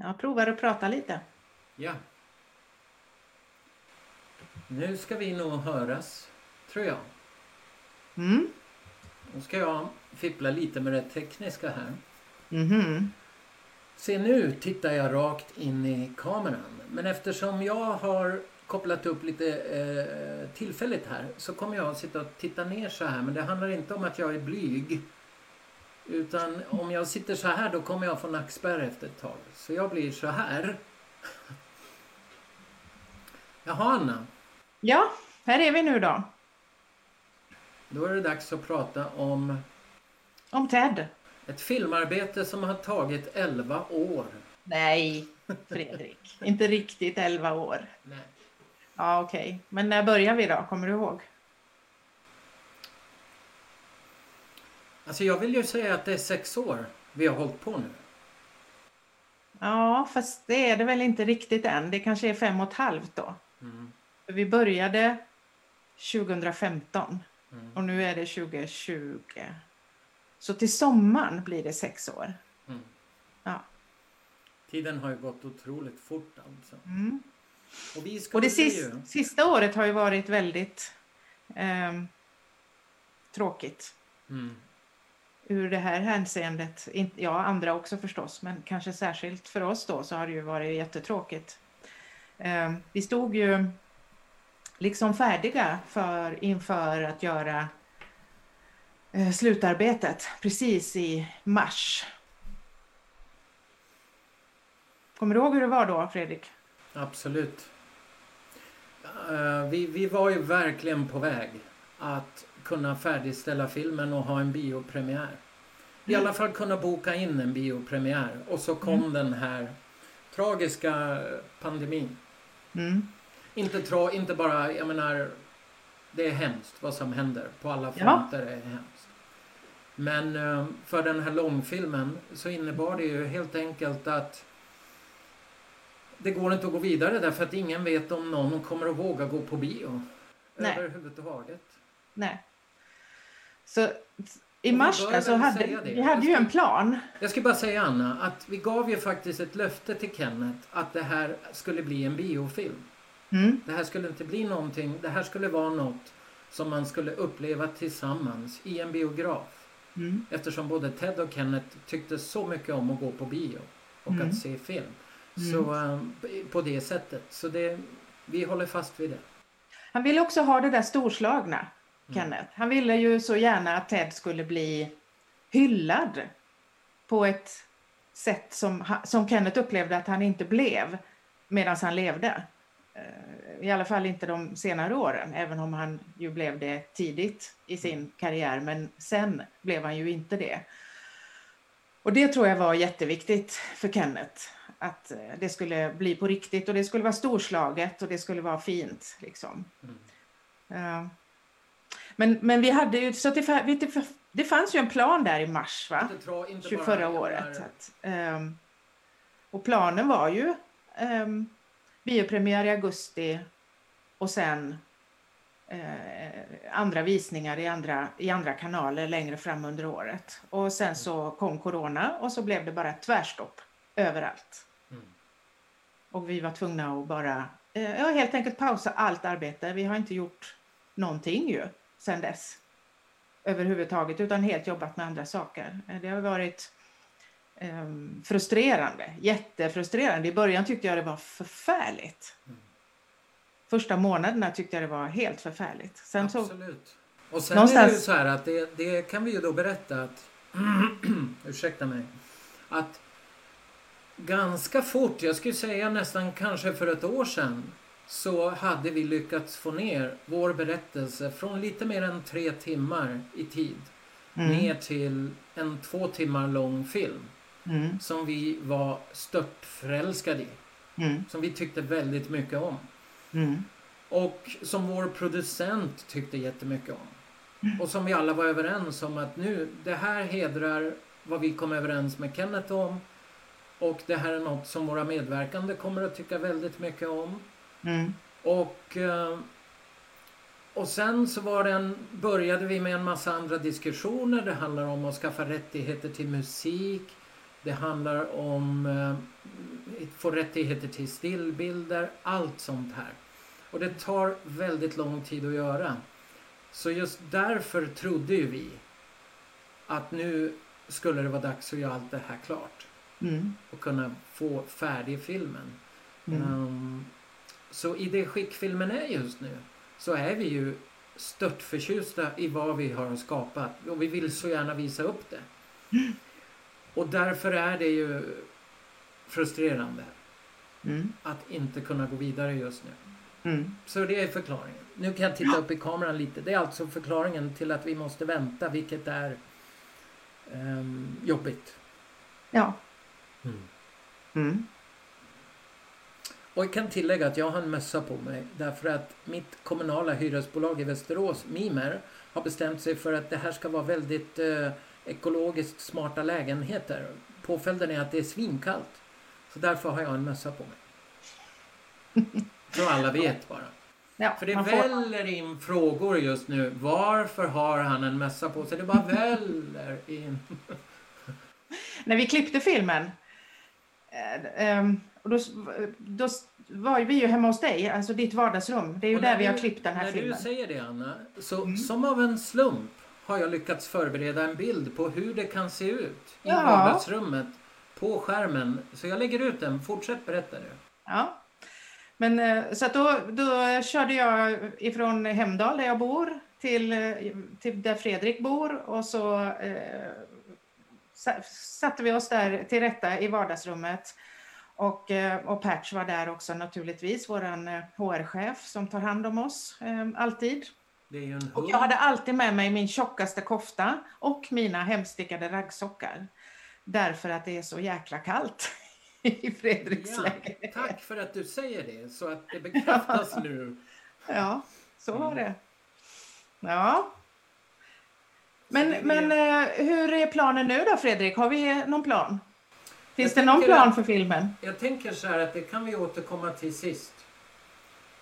Jag provar att prata lite. Ja. Nu ska vi nog höras, tror jag. Mm. Nu ska jag fippla lite med det tekniska här. Mhm. Se nu tittar jag rakt in i kameran. Men eftersom jag har kopplat upp lite eh, tillfälligt här så kommer jag att sitta och titta ner så här. Men det handlar inte om att jag är blyg. Utan om jag sitter så här då kommer jag få nackspärr efter ett tag. Så jag blir så här. Jaha Anna, Ja, här är vi nu då. då är det dags att prata om Om Ted. ett filmarbete som har tagit 11 år. Nej, Fredrik. Inte riktigt 11 år. Nej. Ja, okej. Men när börjar vi då? Kommer du ihåg? Alltså jag vill ju säga att det är sex år vi har hållit på nu. Ja, fast det är det väl inte riktigt än. Det kanske är fem och ett halvt då. Mm. Vi började 2015 Mm. och nu är det 2020. Så till sommaren blir det sex år. Mm. Ja. Tiden har ju gått otroligt fort alltså. Mm. Och vi Och det sis ju... sista året har ju varit väldigt ehm, tråkigt. Ur det här hänseendet. Ja, andra också förstås, men kanske särskilt för oss då så har det ju varit jättetråkigt. Ehm, vi stod ju liksom färdiga för, inför att göra eh, slutarbetet precis i mars. Kommer du ihåg hur det var då, Fredrik? Absolut. Ehm, vi, vi var ju verkligen på väg att kunna färdigställa filmen och ha en biopremiär. I Mm. alla fall kunna boka in en biopremiär. Och så kom Mm. den här tragiska pandemin. Mm. Inte, tra, inte bara, jag menar, det är hemskt vad som händer. På alla Ja. fronter är det hemskt. Men eh, för den här långfilmen så innebar det ju helt enkelt att det går inte att gå vidare därför att ingen vet om någon kommer att våga gå på bio. Nej. Överhuvudtaget. Nej. Så i vi mars bör där så hade vi hade ju en plan. Jag ska bara säga Anna att vi gav ju faktiskt ett löfte till Kenneth att det här skulle bli en biofilm. Mm. Det här skulle inte bli någonting, det här skulle vara något som man skulle uppleva tillsammans i en biograf. Mm. Eftersom både Ted och Kenneth tyckte så mycket om att gå på bio och Mm. att se film. Mm. Så eh, på det sättet. Så det, vi håller fast vid det. Han ville också ha det där storslagna. Kenneth. Han ville ju så gärna att Ted skulle bli hyllad på ett sätt som, som Kenneth upplevde att han inte blev medan han levde. Eh, I alla fall inte de senare åren, även om han ju blev det tidigt i sin karriär. Men sen blev han ju inte det. Och det tror jag var jätteviktigt för Kenneth. Att eh, det skulle bli på riktigt och det skulle vara storslaget och det skulle vara fint. Liksom. Mm. Men, men vi hade ju, så det, det, det fanns ju en plan där i mars va? Inte inte 21 bara, jag året. Att, ehm, och planen var ju um, biopremiär i augusti och sen eh, andra visningar i andra, i andra kanaler längre fram under året. Och sen så kom corona och så blev det bara ett tvärstopp överallt. Mm. Och vi var tvungna att bara eh, ja, helt enkelt pausa allt arbete. Vi har inte gjort någonting ju sen dess överhuvudtaget utan helt jobbat med andra saker. Det har varit ehm, frustrerande, jättefrustrerande. I början tyckte jag det var förfärligt. Mm. Första månaderna tyckte jag det var helt förfärligt. Sen så, Absolut. Och sen är det Någonstans- så här att det, det kan vi ju då berätta att ursäkta mig att ganska fort, jag skulle säga nästan kanske för ett år sedan så hade vi lyckats få ner vår berättelse från lite mer än tre timmar i tid mm, ner till en två timmar lång film mm, som vi var stört förälskade i. mm, Som vi tyckte väldigt mycket om. mm, Och som vår producent tyckte jättemycket om. Och som vi alla var överens om att nu, det här hedrar vad vi kom överens med Kenneth om. Och det här är något som våra medverkande kommer att tycka väldigt mycket om. Mm, Och, eh, och sen så var det en, började vi med en massa andra diskussioner. Det handlar om att skaffa rättigheter till musik. Det handlar om, eh, få rättigheter till stillbilder, allt sånt här. Och det tar väldigt lång tid att göra. Så just därför trodde ju vi att nu skulle det vara dags att göra allt det här klart. Mm. Och kunna få färdig filmen. Mm. Um, så i det skick filmen är just nu så är vi ju stört förtjusta i vad vi har skapat och vi vill så gärna visa upp det. Och därför är det ju frustrerande Mm. att inte kunna gå vidare just nu. Mm. Så det är förklaringen. Nu kan jag titta upp i kameran lite. Det är alltså förklaringen till att vi måste vänta, vilket är ehm, jobbigt. Ja. Mm. Och jag kan tillägga att jag har en mössa på mig därför att mitt kommunala hyresbolag i Västerås, Mimer, har bestämt sig för att det här ska vara väldigt eh, ekologiskt smarta lägenheter. Påföljden är att det är svinkallt. Så därför har jag en mössa på mig. Så alla vet bara. Ja, För det får- väller in frågor just nu. Varför har han en mössa på sig? Det bara väller in. När vi klippte filmen, eh, ehm, och då, då var vi ju hemma hos dig, alltså ditt vardagsrum. Det är ju där när vi har du- klippt den här När filmen. du säger det Anna, så Mm. som av en slump har jag lyckats förbereda en bild på hur det kan se ut i Ja. vardagsrummet på skärmen. Så jag lägger ut den. Fortsätt berätta nu. Ja. Men eh, så att då, då körde jag ifrån Hemdal där jag bor till, eh, till där Fredrik bor och så eh, sa- satte vi oss där till rätta i vardagsrummet. Och, eh, och Patch var där också naturligtvis, våran eh, HR-chef som tar hand om oss eh, alltid. Det är ju en Och jag hade alltid med mig min tjockaste kofta och mina hemstickade raggsockar. Därför att det är så jäkla kallt i Fredriks Ja, tack för att du säger det så att det bekräftas nu. Ja, så var Mm. det. Ja. Men, men hur är planen nu då Fredrik? Har vi någon plan? Finns Jag det någon plan att- för filmen? Jag tänker så här att det kan vi återkomma till sist.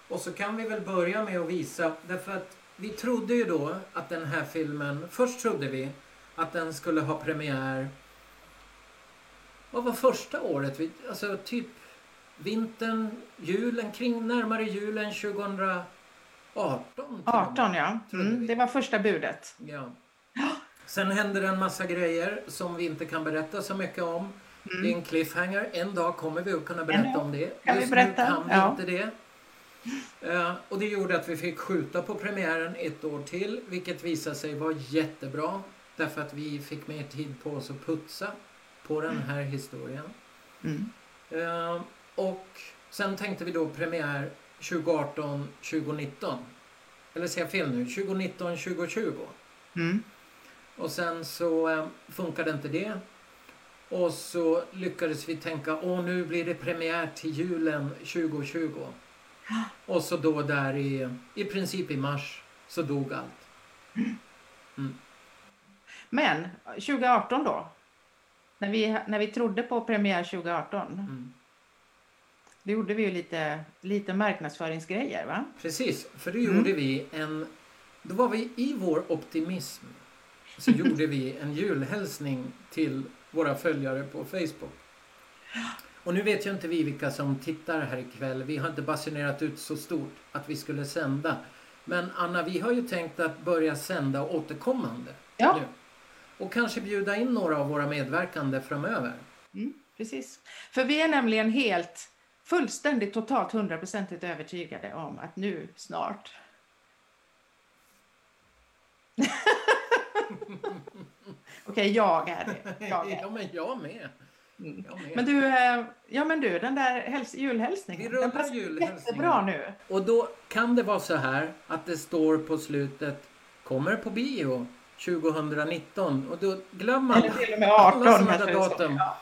Och så kan vi väl börja med att visa, därför att vi trodde ju då att den här filmen, först trodde vi att den skulle ha premiär, vad var första året? Vi- Alltså typ vintern, julen, kring närmare julen 2018. till och med. 18 ja. Mm, det var första budet. Ja. Sen händer det en massa grejer som vi inte kan berätta så mycket om. Det är Mm. en cliffhanger. En dag kommer vi att kunna berätta om det. kan vi Just berätta, nu kan vi ja. inte det. Eh, och det gjorde att vi fick skjuta på premiären ett år till, vilket visade sig vara jättebra. Därför att vi fick mer tid på oss att putsa på den här historien. Mm. Eh, och sen tänkte vi då premiär 2018, 2019. Eller säger jag fel nu? 2019, 2020. Mm. Och sen så eh, funkade inte det. Och så lyckades vi tänka, åh nu blir det premiär till julen 2020. Och så då där i, i princip i mars, så dog allt. Men 2018 då? När vi, när vi trodde på premiär 2018, Mm. då gjorde vi ju lite, lite marknadsföringsgrejer va? Precis, för då Mm. gjorde vi en... Då var vi i vår optimism. Så gjorde vi en julhälsning till våra följare på Facebook. Och nu vet ju inte vi vilka som tittar här ikväll. Vi har inte basunerat ut så stort att vi skulle sända. Men Anna, vi har ju tänkt att börja sända återkommande Ja. nu. Och kanske bjuda in några av våra medverkande framöver. Mm, precis. För vi är nämligen helt, fullständigt, totalt, hundraprocentigt övertygade om att nu, snart. Okej, jag är det. Jag är. ja, men jag med. Mm. Jag med. Men du, eh, ja men du, den där häls- julhälsningen. Den passar jättebra nu. Och då kan det vara så här att det står på slutet kommer på bio 2019 och då glömmer Eller till och med alla 18 sådana kanske där det står. datum. Ja.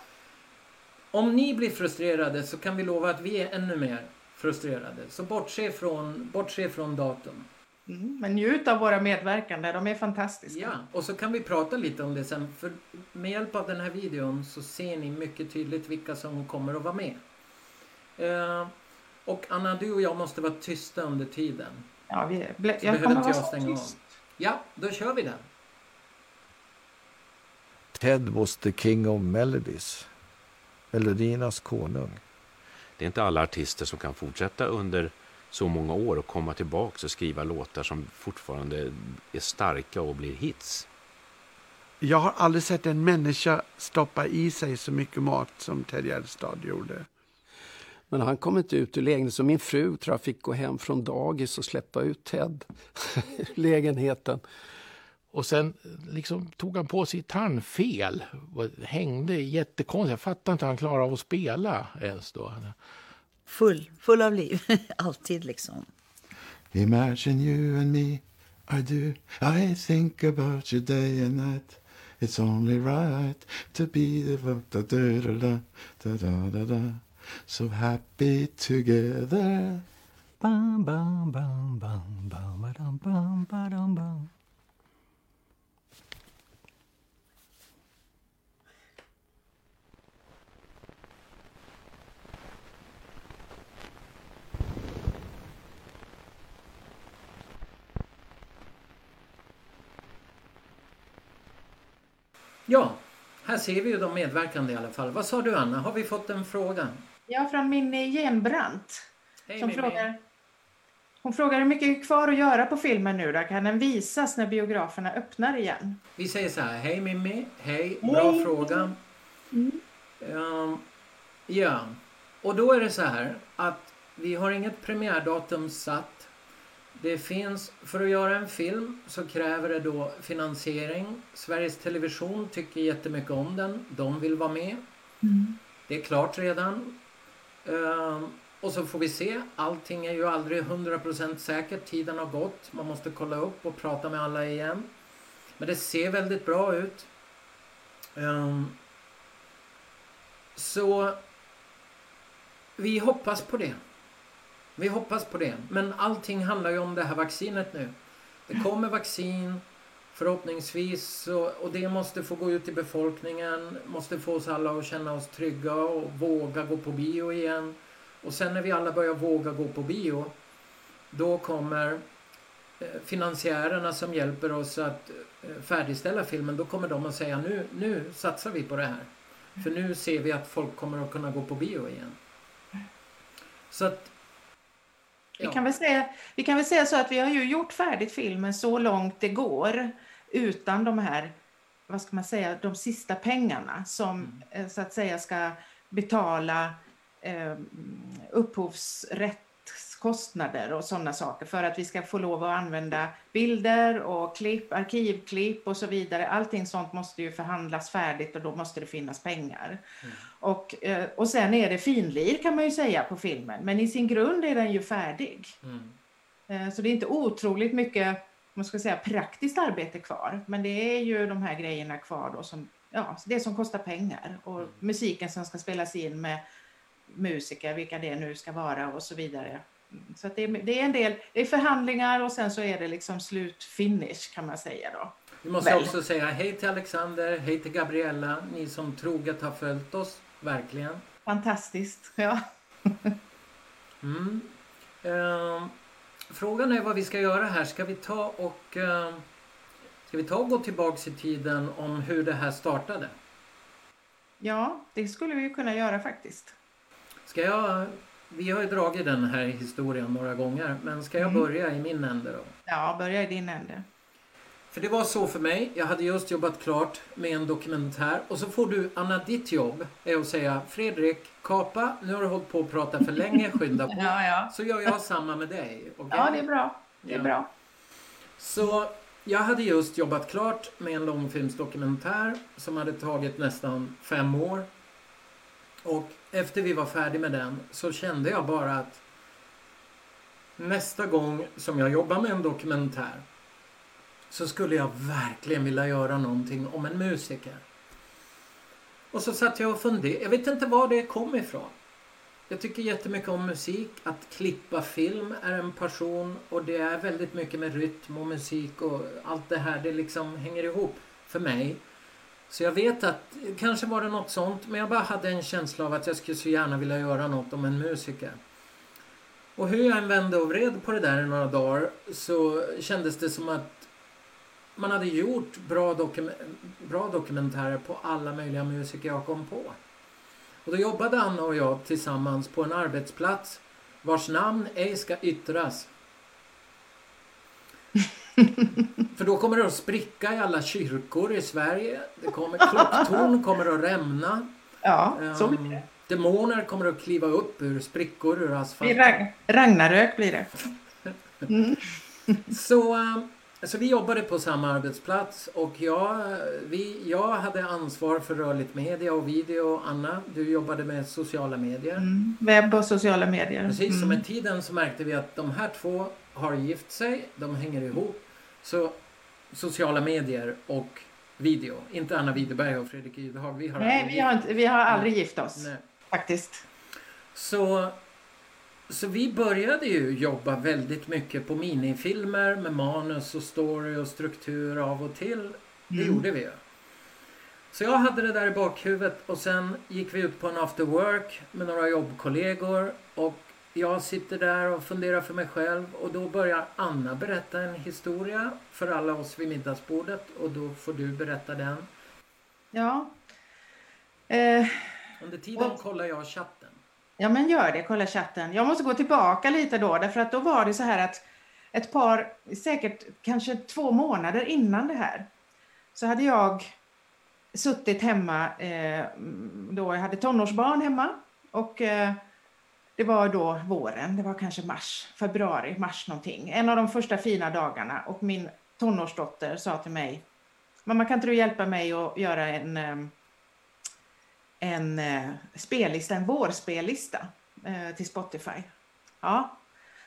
Om ni blir frustrerade så kan vi lova att vi är ännu mer frustrerade. Så bortse från, bortse från datum. Mm, men njut av våra medverkande, de är fantastiska. Ja, och så kan vi prata lite om det sen. För med hjälp av den här videon så ser ni mycket tydligt vilka som kommer att vara med. Eh, och Anna, du och jag måste vara tysta under tiden. Ja, vi, blä, Så jag behöver kommer inte vara jag så stänga av. tyst. Ja, då kör vi den. Ted was the king of melodies. Melodiernas konung. det är inte alla artister som kan fortsätta under så många år och komma tillbaka och skriva låtar som fortfarande är starka och blir hits. Jag har aldrig sett en människa stoppa i sig så mycket mat som Ted Gärdestad gjorde. Men han kom inte ut ur lägenheten, så min fru tror jag fick gå hem från dagis och släppa ut Ted ur lägenheten. Och sen liksom tog han på sig gitarrfel. Hängde jättekonstigt. Jag fattar inte hur han klarade av att spela ens då. Full, full av liv. Alltid liksom. Imagine you and me, I do. I think about you day and night. It's only right to be da da da da da da da so happy together. Bam, bam, bam, bam, bam, bam, bam, bam, bam. Ja, här ser vi ju de medverkande i alla fall. Vad sa du Anna, har vi fått en fråga? Ja, från Minnie Genbrandt. Hej, som frågar, hon frågar hur mycket är kvar att göra på filmen nu då? Kan den visas när biograferna öppnar igen? Vi säger så här, hej Mimmi, hej, bra hej. fråga. Mm. Um, ja, och då är det så här att vi har inget premiärdatum satt. Det finns, för att göra en film så kräver det då finansiering. Sveriges Television tycker jättemycket om den. De vill vara med. Mm. Det är klart redan. Uh, och så får vi se. Allting är ju aldrig 100% säkert. Tiden har gått. Man måste kolla upp och prata med alla igen. Men det ser väldigt bra ut. Um, så vi hoppas på det. Vi hoppas på det. Men allting handlar ju om det här vaccinet nu. Det kommer vaccin förhoppningsvis och, och det måste få gå ut till befolkningen. Måste få oss alla att känna oss trygga och våga gå på bio igen. Och sen när vi alla börjar våga gå på bio då kommer eh, finansiärerna som hjälper oss att eh, färdigställa filmen, då kommer de att säga nu, nu satsar vi på det här. För nu ser vi att folk kommer att kunna gå på bio igen. Så att vi, kan väl säga, vi kan väl säga så att vi har ju gjort färdigt filmen så långt det går utan de här, vad ska man säga, de sista pengarna som mm. Eh, så att säga ska betala eh, upphovsrätt kostnader och sådana saker för att vi ska få lov att använda bilder och klipp, arkivklipp och så vidare. Allting sånt måste ju förhandlas färdigt och då måste det finnas pengar. Mm. Och, eh, och sen är det finlir kan man ju säga på filmen, men i sin grund är den ju färdig. Mm. Eh, så det är inte otroligt mycket man ska säga, praktiskt arbete kvar, men det är ju de här grejerna kvar då som, ja, det som kostar pengar och mm. musiken som ska spelas in med musiker, vilka det nu ska vara och så vidare. Så det, det, är en del, det är förhandlingar och sen så är det liksom slutfinish kan man säga då. Vi måste Väl. också säga hej till Alexander, hej till Gabriella, ni som troget har följt oss, verkligen. Fantastiskt, ja. mm. uh, frågan är vad vi ska göra här. Ska vi ta och uh, Ska vi ta och gå tillbaks i tiden om hur det här startade? Ja, det skulle vi kunna göra faktiskt. Ska jag vi har ju dragit den här historien några gånger, men ska jag mm. börja i min ände då? Ja, börja i din ände. För det var så för mig. Jag hade just jobbat klart med en dokumentär och så får du, Anna, ditt jobb är att säga Fredrik, kapa, nu har du hållit på att prata för länge, skynda på. ja, ja. Så gör jag samma med dig. Okay? Ja, det är bra. Det är ja. bra. Så jag hade just jobbat klart med en långfilmsdokumentär som hade tagit nästan fem år. Och efter vi var färdiga med den så kände jag bara att nästa gång som jag jobbar med en dokumentär så skulle jag verkligen vilja göra någonting om en musiker. Och så satt jag och funderade. Jag vet inte var det kom ifrån. Jag tycker jättemycket om musik. Att klippa film är en passion och det är väldigt mycket med rytm och musik och allt det här. Det liksom hänger ihop för mig. Så jag vet att kanske var det något sånt, men jag bara hade en känsla av att jag skulle så gärna vilja göra något om en musiker. Och hur jag än vände och vred på det där i några dagar så kändes det som att man hade gjort bra, dokum bra dokumentärer på alla möjliga musiker jag kom på. Och då jobbade Anna och jag tillsammans på en arbetsplats vars namn ej ska yttras. För då kommer det att spricka i alla kyrkor i Sverige. Det kommer, klocktorn kommer att rämna. Ja, så blir Ehm, det. Demoner kommer att kliva upp ur sprickor ur asfalt. Ragn- Ragnarök blir det. Så, eh, så vi jobbade på samma arbetsplats och jag, vi, jag hade ansvar för rörligt media och video. Anna, du jobbade med sociala medier. Mm. Webb och sociala medier. Precis, så Mm. med tiden så märkte vi att de här två har gift sig, de hänger ihop. Så sociala medier och video, inte Anna Widerberg och Fredrik Ydehag. Vi har Nej, vi har, inte, vi har aldrig gift oss Nej. faktiskt. Så, så vi började ju jobba väldigt mycket på minifilmer med manus och story och struktur av och till. Det Mm. gjorde vi ju. Så jag hade det där i bakhuvudet och sen gick vi ut på en after work med några jobbkollegor och jag sitter där och funderar för mig själv och då börjar Anna berätta en historia för alla oss vid middagsbordet och då får du berätta den. Ja. Eh, Under tiden Och- kollar jag chatten. Ja, men gör det. Kolla chatten. Jag måste gå tillbaka lite då, därför att då var det så här att ett par, säkert kanske två månader innan det här, så hade jag suttit hemma, eh, då jag hade tonårsbarn hemma och eh, det var då våren, det var kanske mars, februari, mars någonting. En av de första fina dagarna och min tonårsdotter sa till mig, mamma kan inte du hjälpa mig att göra en ehm, en eh, spellista, en vårspellista eh, till Spotify. Ja,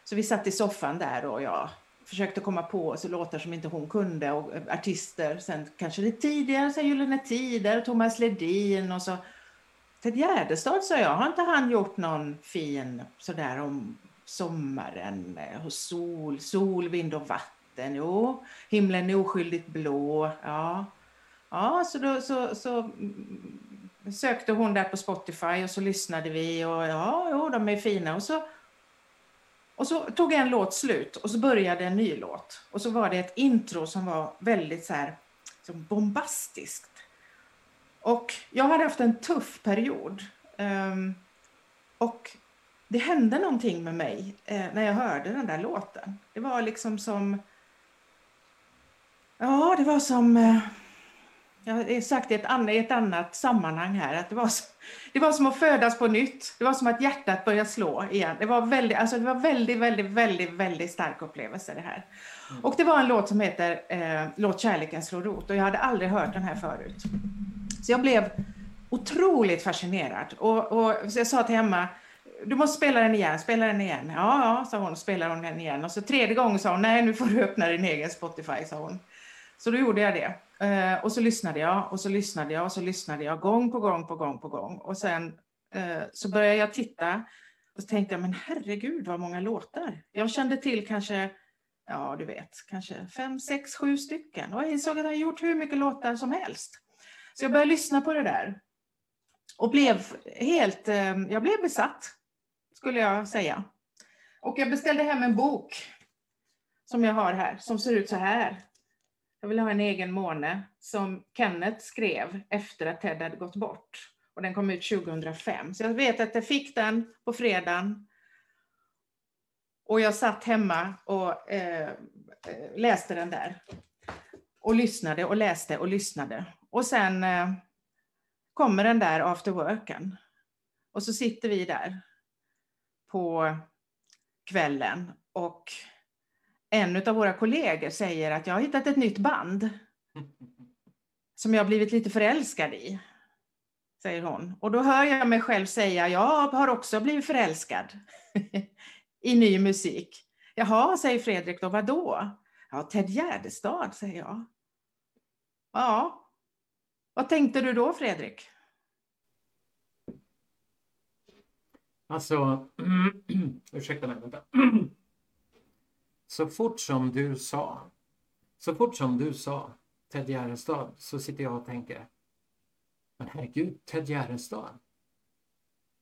så vi satt i soffan där och jag försökte komma på så låtar som inte hon kunde och eh, artister. Sen kanske lite tidigare, sen Gyllene Tider, Thomas Ledin och så Ted Gärdestad sa jag, har inte han gjort någon fin sådär om sommaren och sol, sol, vind och vatten? Jo, himlen är oskyldigt blå. Ja, ja så då så, så sökte hon där på Spotify och så lyssnade vi och ja, jo, de är fina. Och så, och så tog en låt slut och så började en ny låt. Och så var det ett intro som var väldigt så här så bombastiskt. Och jag hade haft en tuff period. Ehm, och det hände någonting med mig eh, när jag hörde den där låten. Det var liksom som... Ja, det var som... Eh, jag har sagt annat, i ett annat sammanhang här, att det var, som, det var som att födas på nytt. Det var som att hjärtat började slå igen. Det var väldigt, alltså det var väldigt, väldigt, väldigt, väldigt stark upplevelse det här. Och det var en låt som heter eh, Låt kärleken slå rot och jag hade aldrig hört den här förut. Så jag blev otroligt fascinerad och, och så jag sa till Emma, du måste spela den igen, spela den igen. Ja, ja, sa hon, och spelade hon den igen. Och så tredje gången sa hon, nej nu får du öppna din egen Spotify, sa hon. Så då gjorde jag det. Eh, och så lyssnade jag och så lyssnade jag och så lyssnade jag gång på gång på gång på gång. Och sen eh, så började jag titta och så tänkte jag, men herregud vad många låtar. Jag kände till kanske, ja du vet, kanske fem, sex, sju stycken. Och jag insåg att jag gjort hur mycket låtar som helst. Så jag började lyssna på det där. Och blev helt, eh, jag blev besatt, skulle jag säga. Och jag beställde hem en bok som jag har här, som ser ut så här. Jag vill ha en egen måne som Kenneth skrev efter att Ted hade gått bort. Och den kom ut 2005. Så jag vet att jag fick den på fredagen. Och jag satt hemma och eh, eh läste den där. Och lyssnade och läste och lyssnade. Och sen eh, kommer den där after worken. Och så sitter vi där på kvällen och en av våra kollegor säger att jag har hittat ett nytt band som jag har blivit lite förälskad i. Säger hon. Och då hör jag mig själv säga, jag har också blivit förälskad i ny musik. Jaha, säger Fredrik då, vad då? Ja, Ted Gärdestad, säger jag. Ja. Vad tänkte du då, Fredrik? Alltså, ursäkta mig, vänta. Så fort som du sa, så fort som du sa Ted Gärdestad så sitter jag och tänker, men herregud, Ted Gärdestad.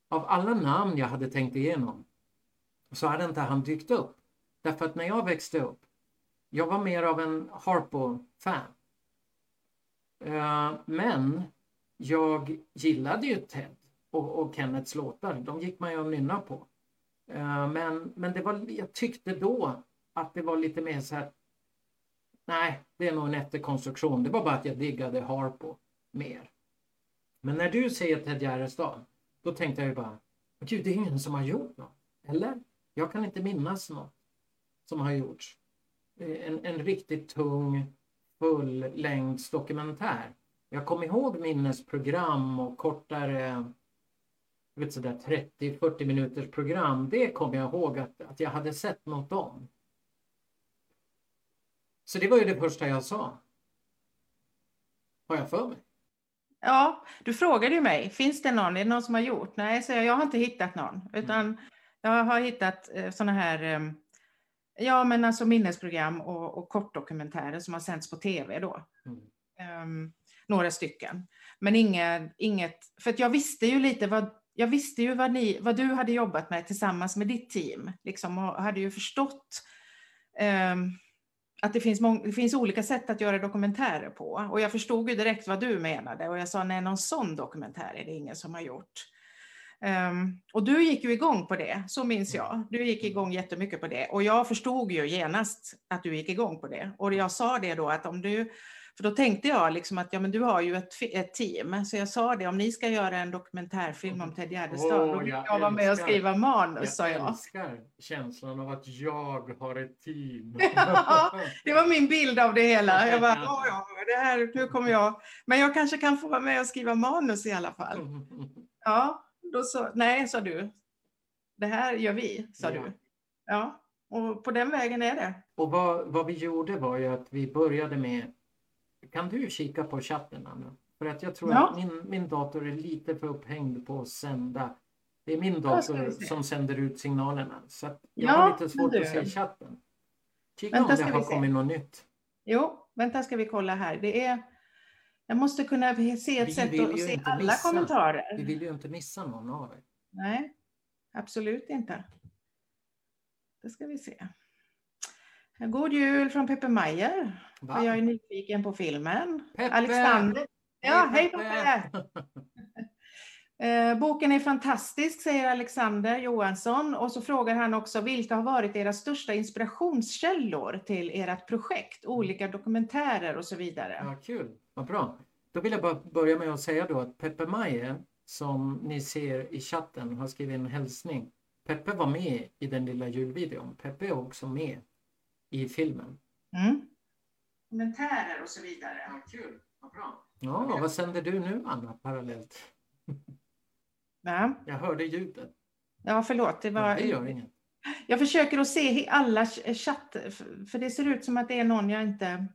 Av alla namn jag hade tänkt igenom så hade inte han dykt upp. Därför att när jag växte upp, jag var mer av en Harpo-fan. Eh, men jag gillade ju Ted. och, och Kennets låtar. De gick man ju och nynna på. Eh, men, men det var, jag tyckte då att det var lite mer så här. Nej, det är nog en efterkonstruktion. Det var bara att jag diggade Harpo mer. Men när du säger Ted Gärdestad, då tänkte jag ju bara, gud, det är ingen som har gjort något. Eller? Jag kan inte minnas något som har gjorts. Eh, en, en riktigt tung fullängdsdokumentär. Jag kommer ihåg minnesprogram och kortare vet sådär 30-40 minuters program. Det kommer jag ihåg att, att jag hade sett något om. Så det var ju det första jag sa. Har jag för mig. Ja, du frågade ju mig, finns det någon, är det någon som har gjort? Nej, så jag, jag har inte hittat någon, utan jag har hittat eh, sådana här, eh, ja men alltså minnesprogram och, och kortdokumentärer som har sänts på tv då. Mm. Um, några stycken. Men inget, inget, för att jag visste ju lite vad, jag visste ju vad, ni, vad du hade jobbat med tillsammans med ditt team, liksom, och hade ju förstått um, att det finns, det finns olika sätt att göra dokumentärer på. Och jag förstod ju direkt vad du menade och jag sa nej, någon sån dokumentär är det ingen som har gjort. Um, och du gick ju igång på det, så minns jag. Du gick igång jättemycket på det och jag förstod ju genast att du gick igång på det. Och jag sa det då att om du för då tänkte jag liksom att ja, men du har ju ett, ett team, så jag sa det, om ni ska göra en dokumentärfilm om Ted Gärdestad, Åh, då vill jag jag vara med och skriva manus, Jag sa jag. älskar känslan av att jag har ett team. Ja, Det var min bild av det hela. Jag bara, ja, ja, det här, nu kommer jag. Men jag kanske kan få vara med och skriva manus i alla fall. Ja, då sa, nej, sa du. Det här gör vi, sa Ja. du. Ja, och på den vägen är det. Och vad, vad vi gjorde var ju att vi började med... Kan du kika på chatten, Anna? För att jag tror Ja. att min, min dator är lite för upphängd på att sända. Det är min dator som sänder ut signalerna. Så jag Ja, har lite svårt att se chatten. Kika Vänta, om det har kommit något nytt. Jo, vänta ska vi kolla här. Det är, jag måste kunna se ett Vi sätt att se alla missa. kommentarer. Vi vill ju inte missa någon av er. Nej, absolut inte. Det ska vi se. God jul från Peppe? Och jag är nyfiken på filmen. Peppe! Alexander. Ja, hej Peppe! Peppe! Eh, boken är fantastisk, säger Alexander Johansson. Och så frågar han också, vilka har varit era största inspirationskällor till ert projekt? Olika dokumentärer och så vidare. Ja, kul. Vad bra. Då vill jag bara börja med att säga då att Peppe Maje, som ni ser i chatten, har skrivit en hälsning. Peppe var med i den lilla julvideon. Peppe är också med i filmen. Mm. Kommentarer och så vidare. Ja, kul. Vad bra. Ja, vad sänder du nu, Anna, parallellt? Ja, Jag hörde ljudet. ja förlåt. Det var... Ja, det gör inget. Jag försöker att se alla ch- chatt, för det ser ut som att det är någon jag inte...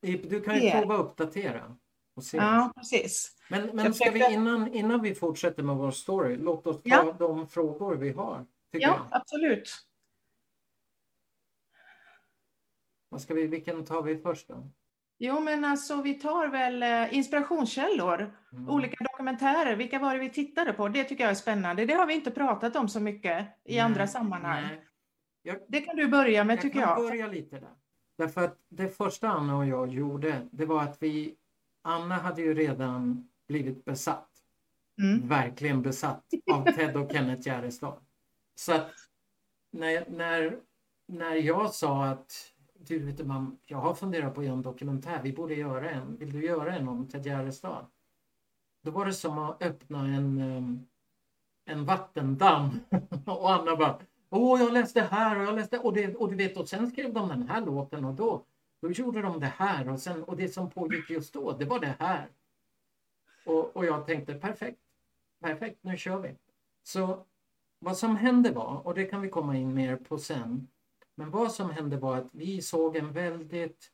Du kan ju prova att uppdatera. Och se. Ja, precis. Men, men Jag ska vi försöker- innan, innan vi fortsätter med vår story, låt oss ta Ja. de frågor vi har. Ja, jag. absolut. Vad ska vi, vilken tar vi först då? Jo, men alltså vi tar väl eh, inspirationskällor, Mm. olika dokumentärer. Vilka var det vi tittade på? Det tycker jag är spännande. Det har vi inte pratat om så mycket i Nej, andra sammanhang. Jag, Det kan du börja med, tycker kan jag. börja lite där. Därför att det första Anna och jag gjorde, det var att vi... Anna hade ju redan blivit besatt. Mm. Verkligen besatt av Ted och Kenneth Gärdestad. Så att när, när, när jag sa att du vet du, man, jag har funderat på att göra en dokumentär, vi borde göra en. Vill du göra en om Ted Gärdestad? Då var det som att öppna en, ehm, en vattendamm. och Anna bara Åh, jag läste här och jag läste och, det, och du vet och sen skrev de den här låten och då, då gjorde de det här och, sen, och det som pågick just då, det var det här. Och, och jag tänkte perfekt, perfekt, nu kör vi. Så vad som hände var, och det kan vi komma in mer på sen, men vad som hände var att vi såg en väldigt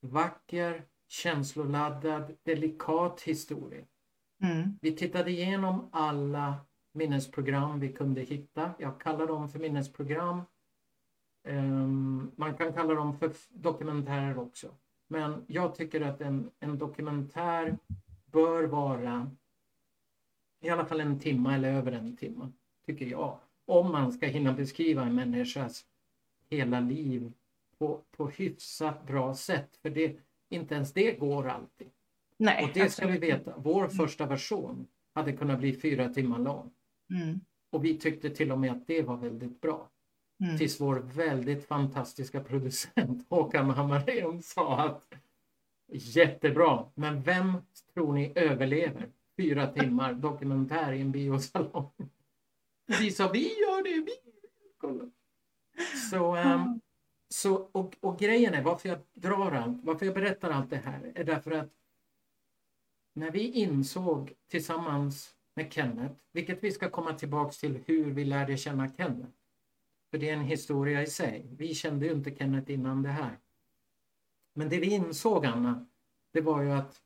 vacker, känsloladdad, delikat historia. Mm. Vi tittade igenom alla minnesprogram vi kunde hitta. Jag kallar dem för minnesprogram. Ehm, man kan kalla dem för dokumentärer också. Men jag tycker att en, en dokumentär bör vara i alla fall en timme eller över en timme, tycker jag. Om man ska hinna beskriva en människas hela liv på, på hyfsat bra sätt. För det, inte ens det går alltid. Nej, Och det ska vi veta. Vår första version hade kunnat bli fyra timmar lång. Mm. Och vi tyckte till och med att det var väldigt bra. Mm. Tills vår väldigt fantastiska producent Håkan Hammarén sa att jättebra, men vem tror ni överlever fyra timmar dokumentär i en biosalong? Vi sa vi gör det, vi kolla. Så, um, så och, och grejen är varför jag drar allt, varför jag berättar allt det här är därför att när vi insåg tillsammans med Kenneth, vilket vi ska komma tillbaks till hur vi lärde känna Kenneth. För det är en historia i sig. Vi kände ju inte Kenneth innan det här. Men det vi insåg, Anna, det var ju att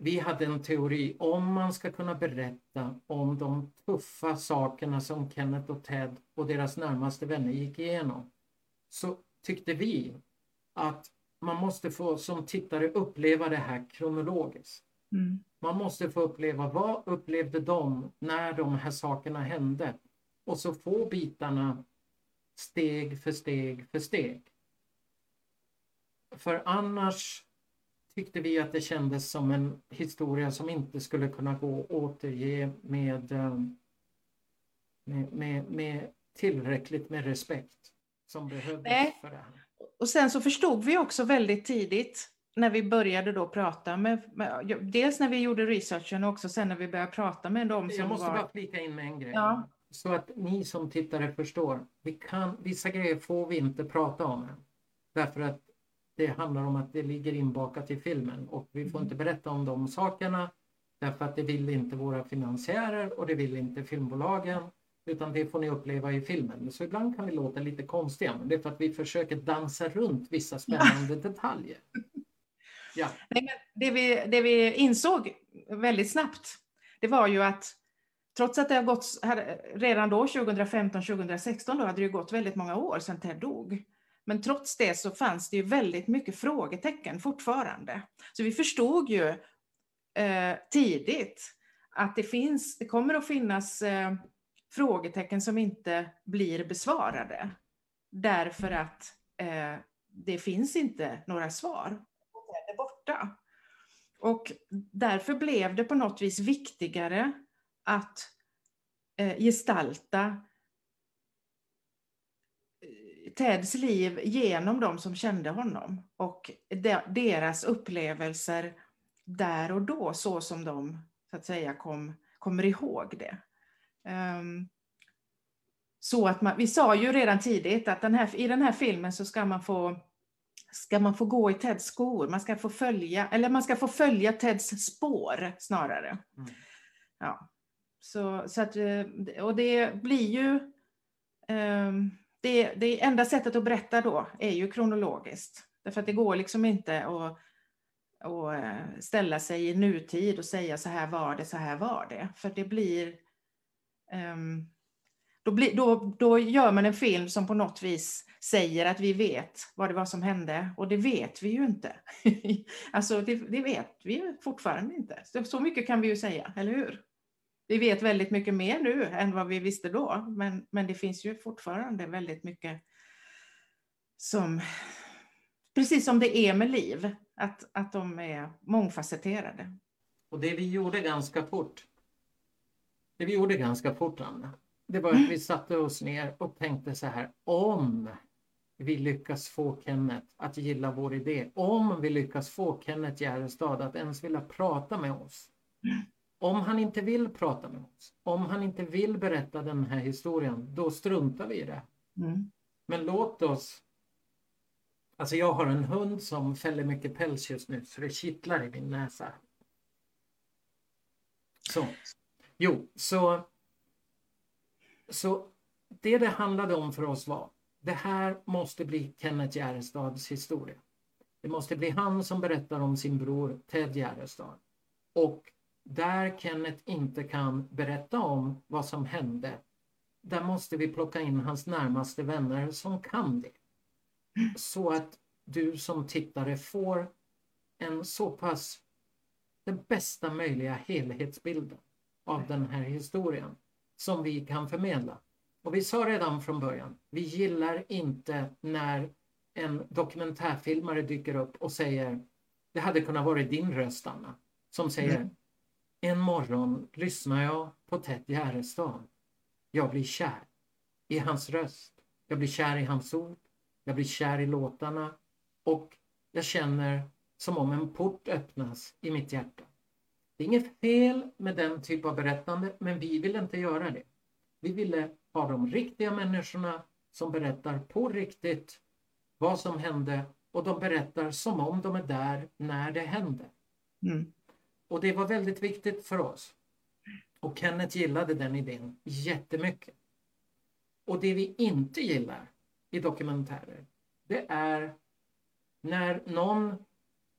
vi hade en teori om man ska kunna berätta om de tuffa sakerna som Kenneth och Ted och deras närmaste vänner gick igenom. Så tyckte vi att man måste få som tittare uppleva det här kronologiskt. Mm. Man måste få uppleva vad upplevde de när de här sakerna hände och så få bitarna steg för steg för steg. För annars tyckte vi att det kändes som en historia som inte skulle kunna gå att återge med, eh, med, med, med tillräckligt med respekt som behövdes Nej. för det här. Och sen så förstod vi också väldigt tidigt när vi började då prata med, med dels när vi gjorde researchen och också sen när vi började prata med dem som Jag måste var... bara flika in med en grej. Ja. Så att ni som tittare förstår. Vi kan, vissa grejer får vi inte prata om än. Därför att det handlar om att det ligger inbakat i filmen och vi får inte berätta om de sakerna. Därför att det vill inte våra finansiärer och det vill inte filmbolagen. Utan det får ni uppleva i filmen. Så ibland kan vi låta lite konstiga. Men det är för att vi försöker dansa runt vissa spännande detaljer. Ja. Nej, men det, vi, det vi insåg väldigt snabbt, det var ju att trots att det har gått, redan då 2015-2016 då hade det gått väldigt många år sedan Ted dog. Men trots det så fanns det ju väldigt mycket frågetecken fortfarande. Så vi förstod ju eh, tidigt att det, finns, det kommer att finnas eh, frågetecken som inte blir besvarade. Därför att eh, det finns inte några svar. Det är borta. Och därför blev det på något vis viktigare att eh, gestalta Teds liv genom de som kände honom och de, deras upplevelser där och då så som de så att säga kom, kommer ihåg det. Ehm, så att man, vi sa ju redan tidigt att den här, i den här filmen så ska man få ska man få gå i Teds skor, man ska få följa, eller man ska få följa Teds spår snarare. Mm. Ja. Så, så att, eh, och det blir ju, ehm, det, det enda sättet att berätta då är ju kronologiskt. Därför att det går liksom inte att, att eh, ställa sig i nutid och säga så här var det, så här var det. För det blir, Um, då, blir då, då gör man en film som på något vis säger att vi vet vad det var som hände och det vet vi ju inte. alltså det, det vet vi ju fortfarande inte. Så, så mycket kan vi ju säga, eller hur? Vi vet väldigt mycket mer nu än vad vi visste då, men, men det finns ju fortfarande väldigt mycket som, precis som det är med liv, att, att de är mångfacetterade. Och det vi gjorde ganska fort. Det vi gjorde ganska fort, Anna. Det var att vi satte oss ner och tänkte så här. Om vi lyckas få Kenneth att gilla vår idé. Om vi lyckas få Kenneth Järrestad att ens vilja prata med oss. Om han inte vill prata med oss. Om han inte vill berätta den här historien. Då struntar vi i det. Mm. Men låt oss... Alltså jag har en hund som fäller mycket päls just nu så det kittlar i min näsa. Så. Jo, så... Så det det handlade om för oss var det här måste bli Kenneth Järrestads historia. Det måste bli han som berättar om sin bror Ted Järrestad. Och där Kenneth inte kan berätta om vad som hände, där måste vi plocka in hans närmaste vänner som kan det. Så att du som tittare får en så pass den bästa möjliga helhetsbilden av den här historien som vi kan förmedla. Och vi sa redan från början, vi gillar inte när en dokumentärfilmare dyker upp och säger det hade kunnat vara din röst Anna, som säger mm. En morgon lyssnar jag på Ted Gärdestad. Jag blir kär i hans röst. Jag blir kär i hans ord. Jag blir kär i låtarna och jag känner som om en port öppnas i mitt hjärta. Det är inget fel med den typ av berättande, men vi vill inte göra det. Vi ville ha de riktiga människorna som berättar på riktigt vad som hände och de berättar som om de är där när det hände. Mm. Och det var väldigt viktigt för oss. Och Kenneth gillade den idén jättemycket. Och det vi inte gillar i dokumentärer, det är när någon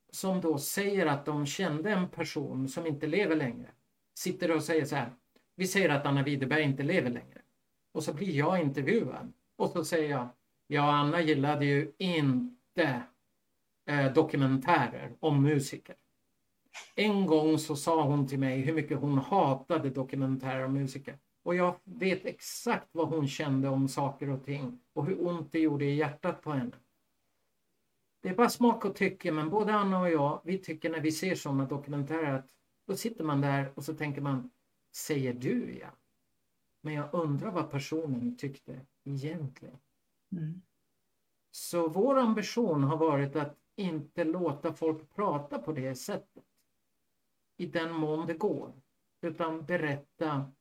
som då säger att de kände en person som inte lever längre, sitter och säger så här, vi säger att Anna Widerberg inte lever längre. Och så blir jag intervjuad. Och så säger jag, ja Anna gillade ju inte eh, dokumentärer om musiker. En gång så sa hon till mig hur mycket hon hatade dokumentärer om musiker. Och jag vet exakt vad hon kände om saker och ting och hur ont det gjorde i hjärtat på henne. Det är bara smak och tycke, men både Anna och jag, vi tycker när vi ser sådana dokumentärer att då sitter man där och så tänker man, säger du ja? Men jag undrar vad personen tyckte egentligen. Mm. Så vår ambition har varit att inte låta folk prata på det sättet. I den mån det går. Utan berätta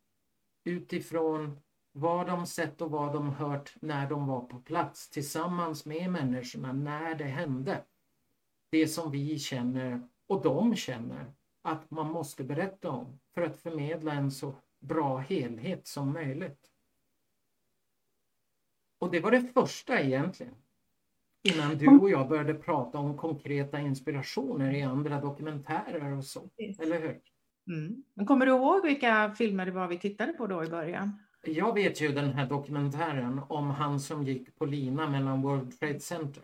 utifrån vad de sett och vad de hört när de var på plats tillsammans med människorna när det hände. Det som vi känner och de känner att man måste berätta om för att förmedla en så bra helhet som möjligt. Och det var det första egentligen. Innan du och jag började prata om konkreta inspirationer i andra dokumentärer och så. Eller hur? Mm. Men kommer du ihåg vilka filmer det var vi tittade på då i början? Jag vet ju den här dokumentären om han som gick på lina mellan World Trade Center.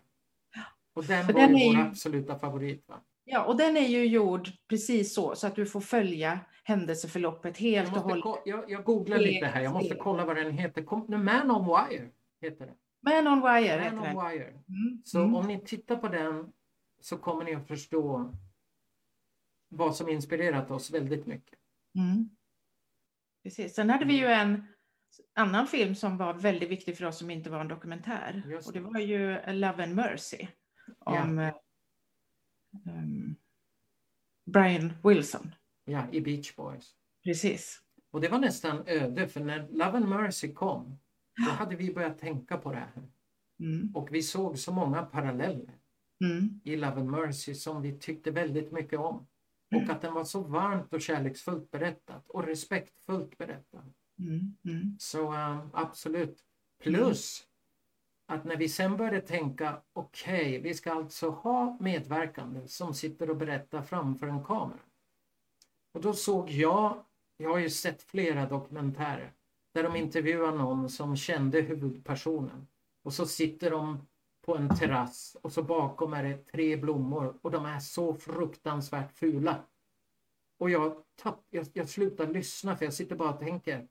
Och den För var den ju är vår ju- absoluta favorit. Va? Ja, och den är ju gjord precis så, så att du får följa händelseförloppet helt och hållet. jag, jag googlar lite här, jag måste kolla vad den heter. Kom, no, Man on Wire heter det. Man on Wire Man on Wire. Mm. Så mm. om ni tittar på den så kommer ni att förstå vad som inspirerat oss väldigt mycket. Mm. Precis. Sen hade vi ju en annan film som var väldigt viktig för oss som inte var en dokumentär. Just Och det det. var ju Love and Mercy. Om eh, ehm, Brian Wilson. Ja, i Beach Boys. Precis. Och det var nästan öde för när Love and Mercy kom då hade vi börjat tänka på det här. Mm. Och vi såg så många paralleller Mm. i Love and Mercy som vi tyckte väldigt mycket om. Och att den var så varmt och kärleksfullt berättat och respektfullt berättad. Mm. Mm. Så eh, absolut. Plus att när vi sen började tänka, okej, vi ska alltså ha medverkande som sitter och berättar framför en kamera. Och då såg jag, jag har ju sett flera dokumentärer där de intervjuar någon som kände huvudpersonen. Och så sitter de på en terrass och så bakom är det tre blommor och de är så fruktansvärt fula. Och jag, tapp, jag, jag slutar lyssna för jag sitter bara och tänker,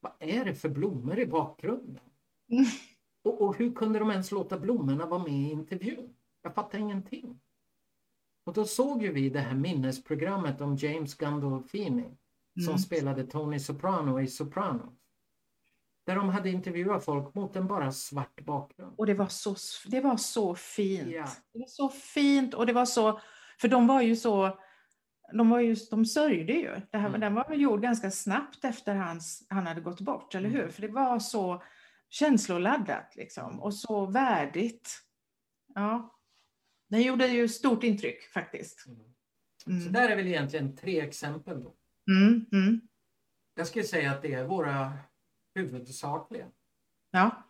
vad är det för blommor i bakgrunden? Mm. Och, och hur kunde de ens låta blommorna vara med i intervjun? Jag fattar ingenting. Och då såg ju vi det här minnesprogrammet om James Gandolfini som Mm. spelade Tony Soprano i Sopranos. Där de hade intervjuat folk mot en bara svart bakgrund. Och det var så, det var så fint. Ja. Det var så fint och det var så, för de var ju så, de, var ju, de sörjde ju. Det här, Mm. Den var gjord ganska snabbt efter hans, han hade gått bort, eller Mm. hur? För det var så känsloladdat liksom och så värdigt. Ja. Den gjorde ju stort intryck faktiskt. Så Mm. där är väl egentligen tre exempel. Då. Mm, mm. Jag skulle säga att det är våra huvudsakliga. Ja.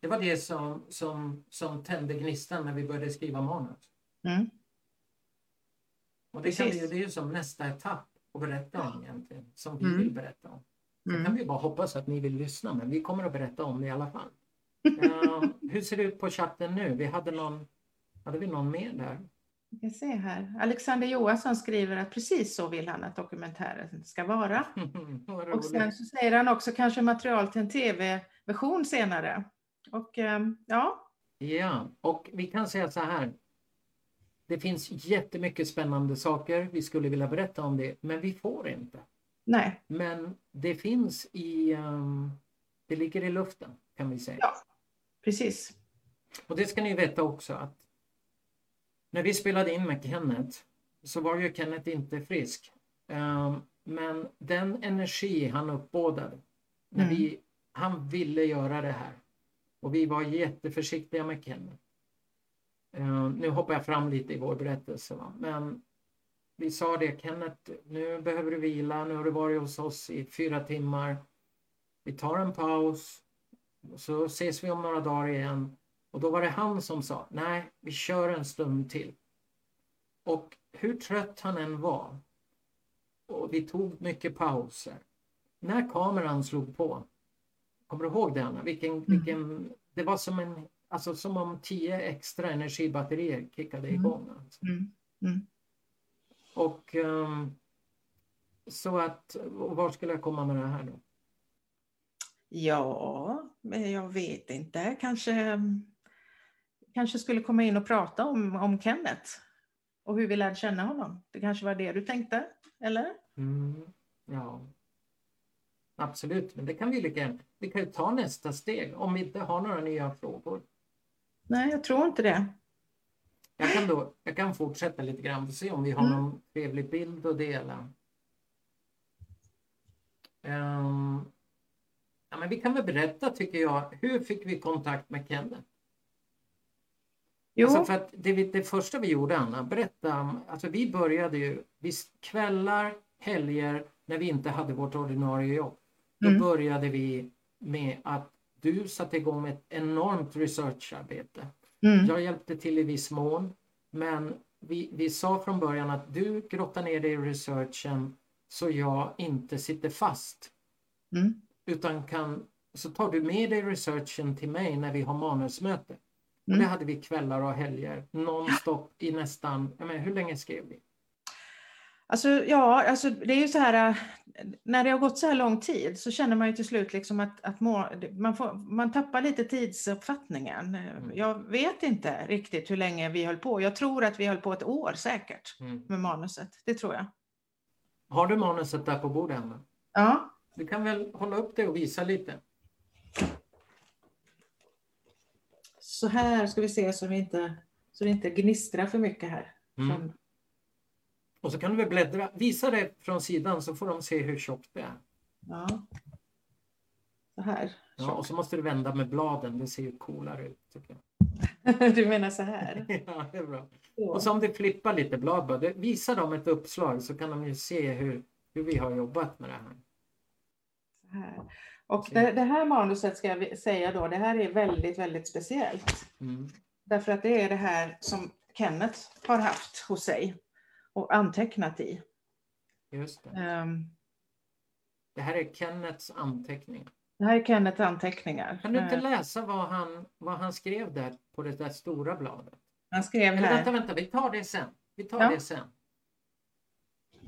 Det var det som, som, som tände gnistan när vi började skriva manus. Mm. Och det, kan vi, det är ju som nästa etapp att berätta om egentligen, som vi Mm. vill berätta om. Sen Mm. kan vi bara hoppas att ni vill lyssna, men vi kommer att berätta om det i alla fall. Eh, hur ser det ut på chatten nu? Vi hade någon, hade vi någon mer där? Vi kan se här. Alexander Johansson skriver att precis så vill han att dokumentären ska vara. Och sen så säger han också kanske material till en tv-version senare. Och ehm, ja, Ja, och vi kan säga så här. Det finns jättemycket spännande saker vi skulle vilja berätta om det, men vi får inte. Nej. Men det finns i... Um, det ligger i luften, kan vi säga. Ja, precis. Och det ska ni veta också att när vi spelade in med Kenneth så var ju Kenneth inte frisk. Um, men den energi han uppbådade när Mm. vi, han ville göra det här. Och vi var jätteförsiktiga med Kenneth. Uh, nu hoppar jag fram lite i vår berättelse. Va? Men vi sa det, Kenneth, nu behöver du vila. Nu har du varit hos oss i fyra timmar. Vi tar en paus. Så ses vi om några dagar igen. Och då var det han som sa, nej, vi kör en stund till. Och hur trött han än var. Och vi tog mycket pauser. När kameran slog på. Kommer du ihåg det Anna? Vilken, vilken, det var som en, alltså som om tio extra energibatterier kickade Mm. igång. Alltså. Mm. Mm. Och ehm, så att, var skulle jag komma med det här då? Ja, jag vet inte. Kanske, kanske skulle komma in och prata om, om Kenneth och hur vi lärde känna honom. Det kanske var det du tänkte, eller? Mm, ja. Absolut, men det kan vi lika gärna. Vi kan ju ta nästa steg om vi inte har några nya frågor. Nej, jag tror inte det. Jag kan, då, jag kan fortsätta lite grann och se om vi har Mm. någon trevlig bild att dela. Ehm, ja, men vi kan väl berätta, tycker jag, hur fick vi kontakt med Kenneth? Jo, Alltså för att det, det första vi gjorde, Anna, berätta. om- Alltså vi började ju, vi, kvällar, helger, när vi inte hade vårt ordinarie jobb. Då Mm. började vi med att du satte igång ett enormt researcharbete. mm. Jag hjälpte till i viss mån, men vi, vi sa från början att du grottar ner dig i researchen så jag inte sitter fast. Mm. Utan kan, så tar du med dig researchen till mig när vi har manusmöte. Och Mm. det hade vi kvällar och helger nonstop i nästan, jag menar, hur länge skrev vi? Alltså, ja, alltså, det är ju så här, äh, när det har gått så här lång tid så känner man ju till slut liksom att, att må, man, får, man tappar lite tidsuppfattningen. Jag vet inte riktigt hur länge vi höll på. Jag tror att vi höll på ett år säkert Mm. med manuset. Det tror jag. Har du manuset där på bordet Anna? Ja, Du kan väl hålla upp det och visa lite? Så här ska vi se så, vi inte, så det inte gnistrar för mycket här. Mm. Och så kan du väl bläddra, visa det från sidan så får de se hur tjockt det är. Ja. Så här. Ja, och så måste du vända med bladen, det ser ju coolare ut. Tycker jag. Du menar så här? Ja, det är bra. Så. Och så om du flippar lite blad bara, visa dem ett uppslag så kan de ju se hur, hur vi har jobbat med det här. Så här. Och det, det här manuset ska jag säga då, det här är väldigt, väldigt speciellt. Mm. Därför att det är det här som Kenneth har haft hos sig och antecknat i. Just det. Ehm, det här är Kennets anteckning. Det här är Kenneths anteckningar. Kan du inte Ehm, läsa vad han, vad han skrev där på det där stora bladet? Han skrev Eller vänta, här. vänta, vi tar det sen. Vi tar Ja. det sen.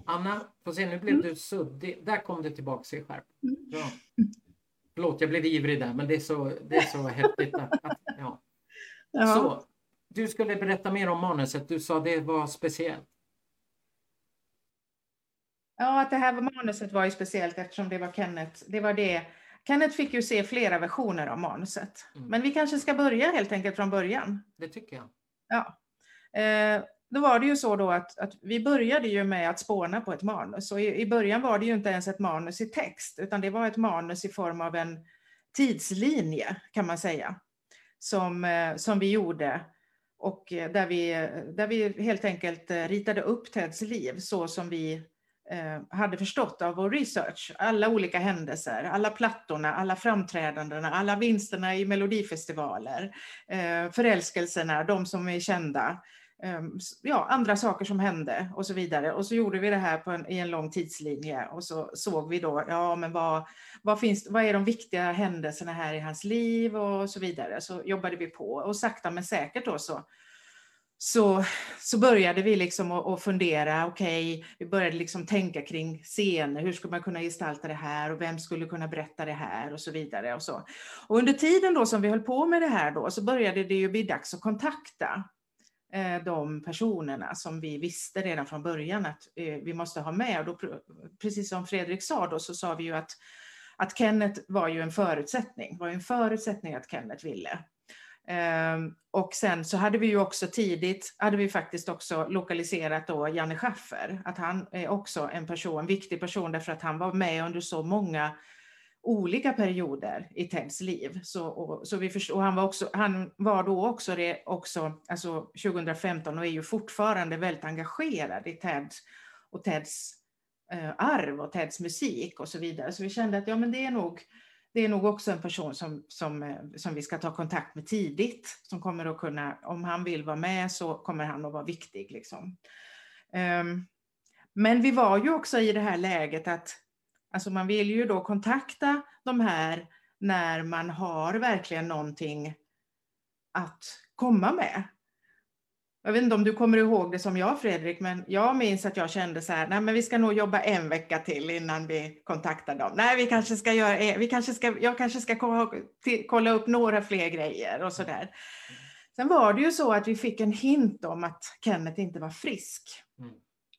Anna, får se, nu blev Mm. du suddig. Där kom det tillbaka i skärp. Bra. Förlåt, jag blev ivrig där, men det är så, det är så häftigt. Att, att, ja. Ja. Så, du skulle berätta mer om manuset. Du sa det var speciellt. Ja, att det här manuset var ju speciellt eftersom det var Kenneth. Det var det. Kenneth fick ju se flera versioner av manuset. Mm. Men vi kanske ska börja helt enkelt från början. Det tycker jag. Ja. Eh, då var det ju så då att, att vi började ju med att spåna på ett manus. Och i, i början var det ju inte ens ett manus i text, utan det var ett manus i form av en tidslinje kan man säga. Som, eh, som vi gjorde. Och eh, där vi, eh, där vi helt enkelt ritade upp Teds liv så som vi eh, hade förstått av vår research. Alla olika händelser, alla plattorna, alla framträdandena, alla vinsterna i melodifestivaler, eh, förälskelserna, de som är kända, Ehm, ja, andra saker som hände och så vidare. Och så gjorde vi det här på en, i en lång tidslinje och så såg vi då, ja men vad, vad, finns, vad är de viktiga händelserna här i hans liv och så vidare. Så jobbade vi på och sakta men säkert då så så, så började vi liksom att, fundera, okej, vi började liksom tänka kring scener, hur skulle man kunna gestalta det här och vem skulle kunna berätta det här och så vidare. Och, så. och under tiden då som vi höll på med det här då så började det ju bli dags att kontakta Eh, de personerna som vi visste redan från början att eh, vi måste ha med. Och då, precis som Fredrik sa då så sa vi ju att, att Kenneth var ju en förutsättning, var ju en förutsättning att Kenneth ville. Ehm, och sen så hade vi ju också tidigt, hade vi faktiskt också lokaliserat då Janne Schaffer, att han är också en person, en viktig person därför att han var med under så många olika perioder i Teds liv. Så, och, så vi förstår, och han, var också, han var då också, det, också alltså 2015 och är ju fortfarande väldigt engagerad i Teds och Teds eh, arv och Teds musik och så vidare. Så vi kände att ja, men det är nog det är nog också en person som, som, eh, som vi ska ta kontakt med tidigt, som kommer att kunna, om han vill vara med så kommer han att vara viktig. Liksom. Um, men vi var ju också i det här läget att alltså man vill ju då kontakta de här när man har verkligen någonting att komma med. Jag vet inte om du kommer ihåg det som jag Fredrik, men jag minns att jag kände så här, nej men vi ska nog jobba en vecka till innan vi kontaktar dem. Nej, vi kanske ska göra, eh, vi kanske ska, jag kanske ska kolla upp några fler grejer och så där. Sen var det ju så att vi fick en hint om att Kenneth inte var frisk.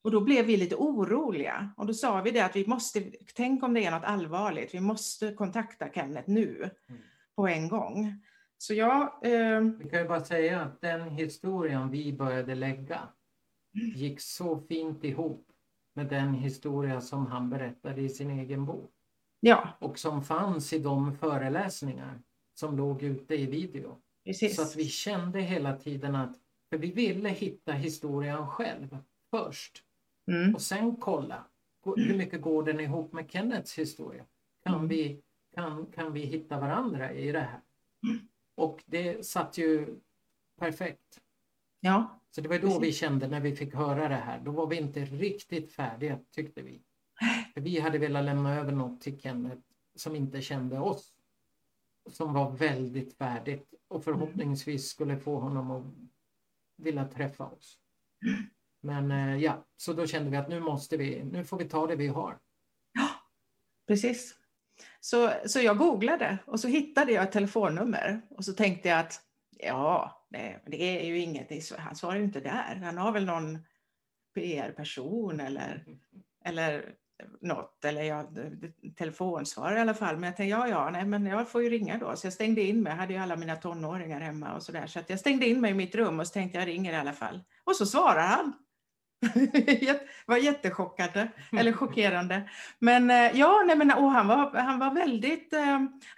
Och då blev vi lite oroliga och då sa vi det att vi måste, tänk om det är något allvarligt, vi måste kontakta Kenneth nu mm. på en gång. Så jag... Eh... Vi kan ju bara säga att den historien vi började lägga gick så fint ihop med den historia som han berättade i sin egen bok. Ja. Och som fanns i de föreläsningar som låg ute i video. Precis. Så att vi kände hela tiden att, för vi ville hitta historien själv först. Mm. Och sen kolla, hur mycket går den ihop med Kennets historia? Kan, mm. vi, kan, kan vi hitta varandra i det här? Mm. Och det satt ju perfekt. Ja. Så det var då vi kände när vi fick höra det här, då var vi inte riktigt färdiga tyckte vi. För vi hade velat lämna över något till Kenneth som inte kände oss. Som var väldigt färdigt och förhoppningsvis skulle få honom att vilja träffa oss. Men eh, ja, så då kände vi att nu måste vi, nu får vi ta det vi har. Ja, precis. Så, så jag googlade och så hittade jag ett telefonnummer och så tänkte jag att ja, det, det är ju inget, han svarar ju inte där. Han har väl någon PR-person eller, eller något, eller ja, telefonsvarare i alla fall. Men jag tänkte, ja, ja, nej, men jag får ju ringa då. Så jag stängde in mig, jag hade ju alla mina tonåringar hemma och sådär. Så att jag stängde in mig i mitt rum och så tänkte jag ringer i alla fall. Och så svarar han. var jättechockade, eller chockerande. Men eh, ja, nej, men, och han, var, han var väldigt, eh,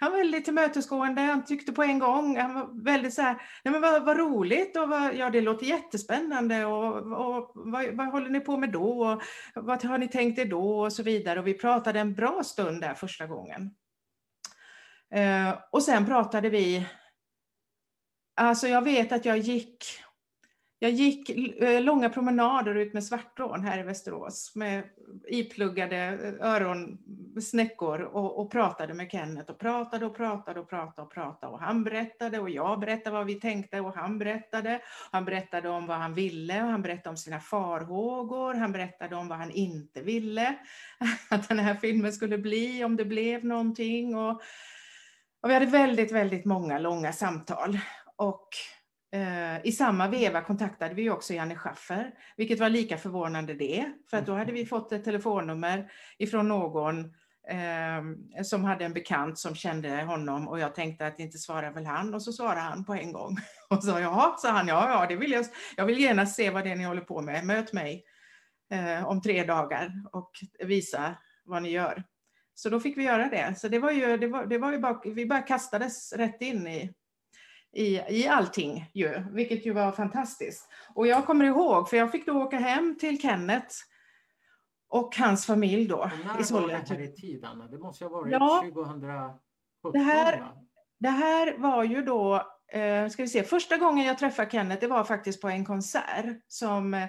han var väldigt tillmötesgående, han tyckte på en gång, han var väldigt så här, nej men vad, vad roligt och vad, ja det låter jättespännande och, och vad, vad håller ni på med då och vad har ni tänkt er då och så vidare. Och vi pratade en bra stund där första gången. Eh, och sen pratade vi, alltså jag vet att jag gick jag gick eh, långa promenader ut med Svartån här i Västerås med ipluggade eh, öronsnäckor och, och pratade med Kenneth och pratade och pratade och pratade och pratade och han berättade och jag berättade vad vi tänkte och han berättade. Han berättade om vad han ville och han berättade om sina farhågor. Han berättade om vad han inte ville att den här filmen skulle bli, om det blev någonting. Och, och vi hade väldigt, väldigt många långa samtal. Och i samma veva kontaktade vi också Janne Schaffer, vilket var lika förvånande det, för att då hade vi fått ett telefonnummer ifrån någon eh, som hade en bekant som kände honom och jag tänkte att inte svarar väl han och så svarade han på en gång och sa ja, sa han, ja, ja, det vill jag, jag vill gärna se vad det är ni håller på med, möt mig eh, om tre dagar och visa vad ni gör. Så då fick vi göra det. Så det var ju, det var, det var ju bara, vi bara kastades rätt in i i, i allting ju, vilket ju var fantastiskt. Och jag kommer ihåg, för jag fick då åka hem till Kenneth och hans familj då. när i Sollentuna. var det här i tid, Anna? Det måste ha varit ja, 2017? Det här, det här var ju då, eh, ska vi se, första gången jag träffade Kenneth, det var faktiskt på en konsert som eh,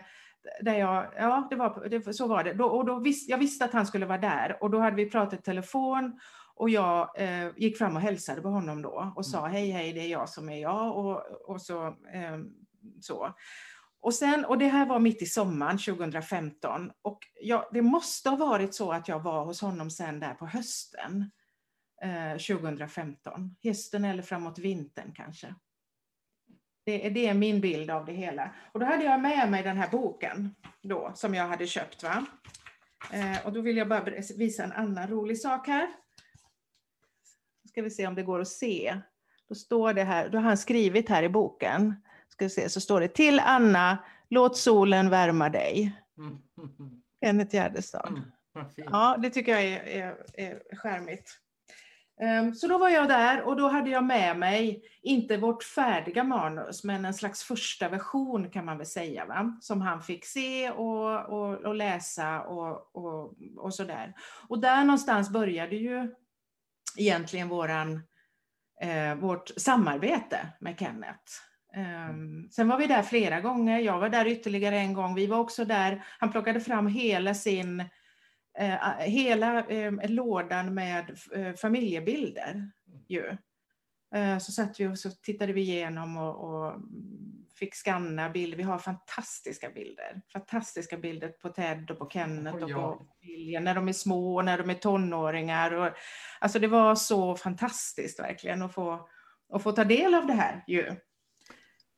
där jag, ja, det var, det, så var det. Då, och då vis, jag visste att han skulle vara där och då hade vi pratat telefon och jag eh, gick fram och hälsade på honom då och sa mm. hej, hej, det är jag som är jag och, och så. Eh, så. Och, sen, och det här var mitt i sommaren 2015 och jag, det måste ha varit så att jag var hos honom sen där på hösten eh, 2015. Hösten eller framåt vintern kanske. Det, är- det är min bild av det hela. Och då hade jag med mig den här boken då, som jag hade köpt. Va? Eh, och då vill jag bara visa en annan rolig sak här. Ska vi se om det går att se. Då står det här, då har han skrivit här i boken. Ska vi se, så står det till Anna, låt solen värma dig. Mm, mm, Kenneth Gärdestad. mm. Ja, det tycker jag är, är, är skärmigt. Ehm, Så då var jag där och då hade jag med mig, inte vårt färdiga manus, men en slags första version kan man väl säga, va? som han fick se och, och, och läsa och, och, och sådär. Och där någonstans började ju egentligen våran, eh, vårt samarbete med Kenneth. Ehm, sen var vi där flera gånger, jag var där ytterligare en gång, vi var också där, han plockade fram hela sin eh, hela eh, lådan med eh, familjebilder. Ju. Eh, så satt vi och så tittade vi igenom och, och fick skanna bilder. Vi har fantastiska bilder. Fantastiska bilder på Ted och på Kenneth Och och på familjen när de är små och när de är tonåringar. Och, alltså det var så fantastiskt verkligen att få, att få ta del av det här. Ju.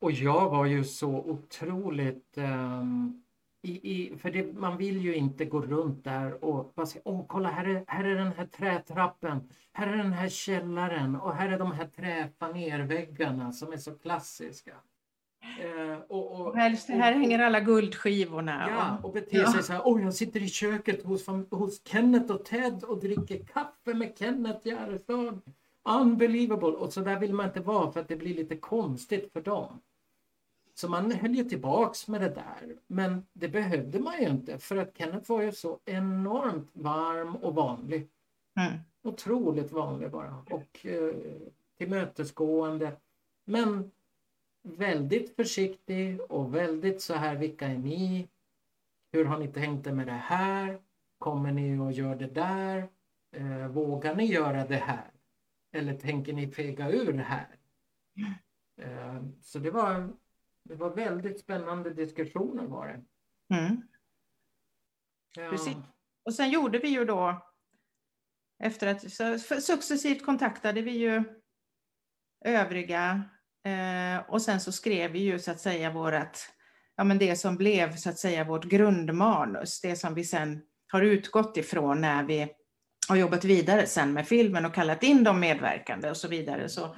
Och jag var ju så otroligt... ehm, i, i, för det, man vill ju inte gå runt där och bara säga åh kolla här är, här är den här trätrappen, här är den här källaren och här är de här träfanerväggarna som är så klassiska. Eh, och, och, Och här, här hänger alla guldskivorna. Ja, och- och bete Ja. sig så här. Åh, jag sitter i köket hos, hos Kenneth och Ted och dricker kaffe med Kenneth Gärdestad. Unbelievable! Och så där vill man inte vara för att det blir lite konstigt för dem. Så man höll ju tillbaks med det där. Men det behövde man ju inte för att Kenneth var ju så enormt varm och vanlig. Mm. Otroligt vanlig bara. Och eh, tillmötesgående. Men väldigt försiktig och väldigt så här, vilka är ni? Hur har ni tänkt er med det här? Kommer ni att göra det där? Eh, vågar ni göra det här? Eller tänker ni fega ur här? Eh, så det var, det var väldigt spännande diskussioner var det. Mm. Ja. Precis. Och sen gjorde vi ju då, efter att så successivt kontaktade vi ju övriga eh, och sen så skrev vi ju så att säga vårat, ja men det som blev så att säga vårt grundmanus, det som vi sen har utgått ifrån när vi har jobbat vidare sen med filmen och kallat in de medverkande och så vidare. Så,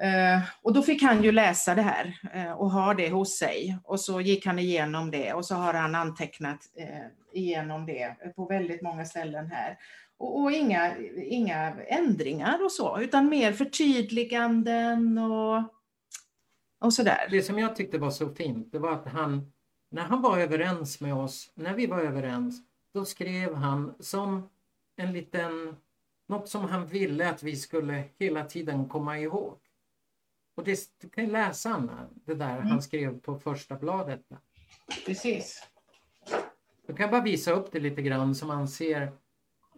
Eh, och då fick han ju läsa det här eh, och ha det hos sig och så gick han igenom det och så har han antecknat eh, igenom det på väldigt många ställen här. Och, och inga, inga ändringar och så, utan mer förtydliganden och, och sådär. Det som jag tyckte var så fint, det var att han, när han var överens med oss, när vi var överens, då skrev han som en liten, något som han ville att vi skulle hela tiden komma ihåg. Och det, du kan ju läsa Anna, det där han skrev på första bladet. Precis. Du kan bara visa upp det lite grann så man ser.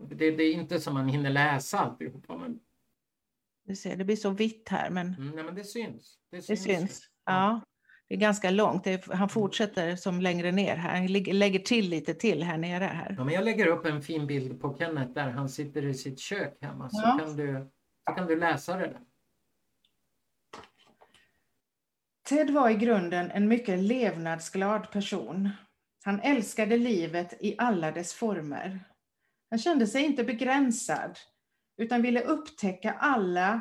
Det, det är inte som man hinner läsa alltihopa, men, Du ser, det blir så vitt här, men mm, nej, men det syns. Det det syns. syns. Ja, det är ganska långt. Är, han fortsätter som längre ner här. Han lägger- lägger till lite till här nere. Här. Ja, men jag lägger upp en fin bild på Kenneth där han sitter i sitt kök hemma så, Ja. kan, du, så kan du läsa det där. Ted var i grunden en mycket levnadsglad person. Han älskade livet i alla dess former. Han kände sig inte begränsad, utan ville upptäcka alla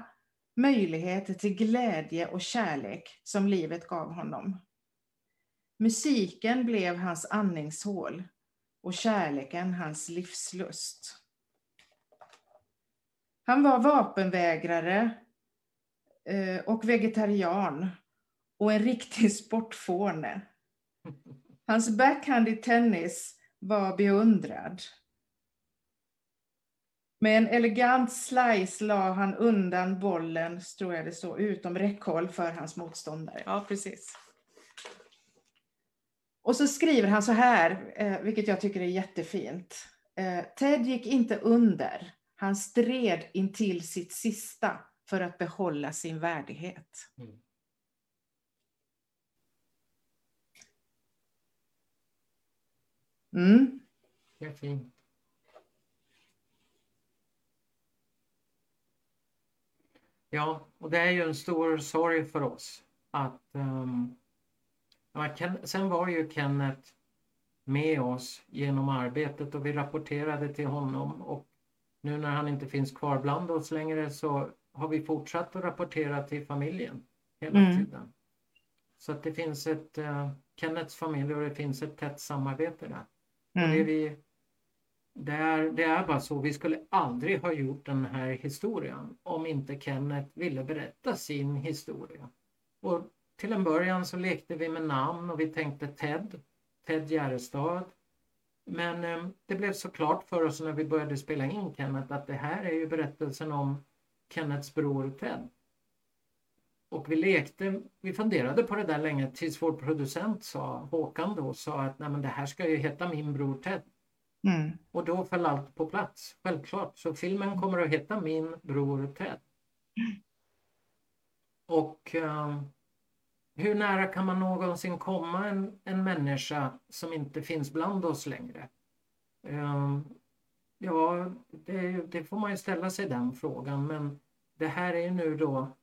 möjligheter till glädje och kärlek som livet gav honom. Musiken blev hans andningshål och kärleken hans livslust. Han var vapenvägrare eh, och vegetarian och en riktig sportfåne. Hans backhand i tennis var beundrad. Med en elegant slice la han undan bollen, tror jag det står, utom räckhåll för hans motståndare. Ja, precis. Och så skriver han så här, eh, vilket jag tycker är jättefint. Eh, Ted gick inte under. Han stred intill sitt sista för att behålla sin värdighet. Mm. Mm. Är fint. Ja, och det är ju en stor sorg för oss att um, Ken, sen var ju Kenneth med oss genom arbetet och vi rapporterade till honom och nu när han inte finns kvar bland oss längre så har vi fortsatt att rapportera till familjen hela Mm. tiden. Så att det finns ett uh, Kenneths familj och det finns ett tätt samarbete där. Och det, är Mm. vi, det, är, det är bara så, vi skulle aldrig ha gjort den här historien om inte Kenneth ville berätta sin historia. Och till en början så lekte vi med namn och vi tänkte Ted, Ted Gärdestad. Men eh, det blev så klart för oss när vi började spela in Kenneth att det här är ju berättelsen om Kenneths bror Ted. Och vi lekte, vi funderade på det där länge tills vår producent sa, Håkan då, sa att Nej, men det här ska ju heta Min bror Ted. Mm. Och då föll allt på plats, självklart. Så filmen kommer att heta Min bror Ted. Och eh, hur nära kan man någonsin komma en, en människa som inte finns bland oss längre? Eh, ja, det, det får man ju ställa sig den frågan. Men det här är ju nu då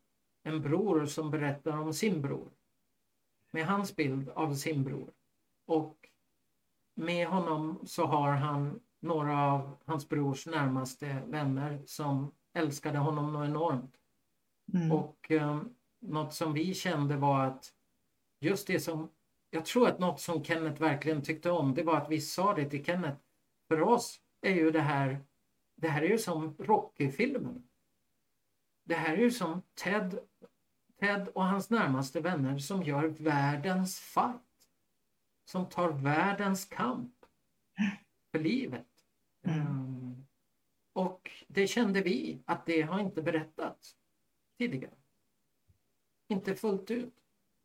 en bror som berättar om sin bror. Med hans bild av sin bror. Och med honom så har han några av hans brors närmaste vänner som älskade honom något enormt. Mm. Och eh, något som vi kände var att just det som, jag tror att något som Kenneth verkligen tyckte om, det var att vi sa det till Kenneth. För oss är ju det här, det här är ju som Rocky-filmen. Det här är ju som Ted, Ted och hans närmaste vänner som gör världens fight. Som tar världens kamp för livet. Mm. Um, och det kände vi att det har inte berättats tidigare. Inte fullt ut.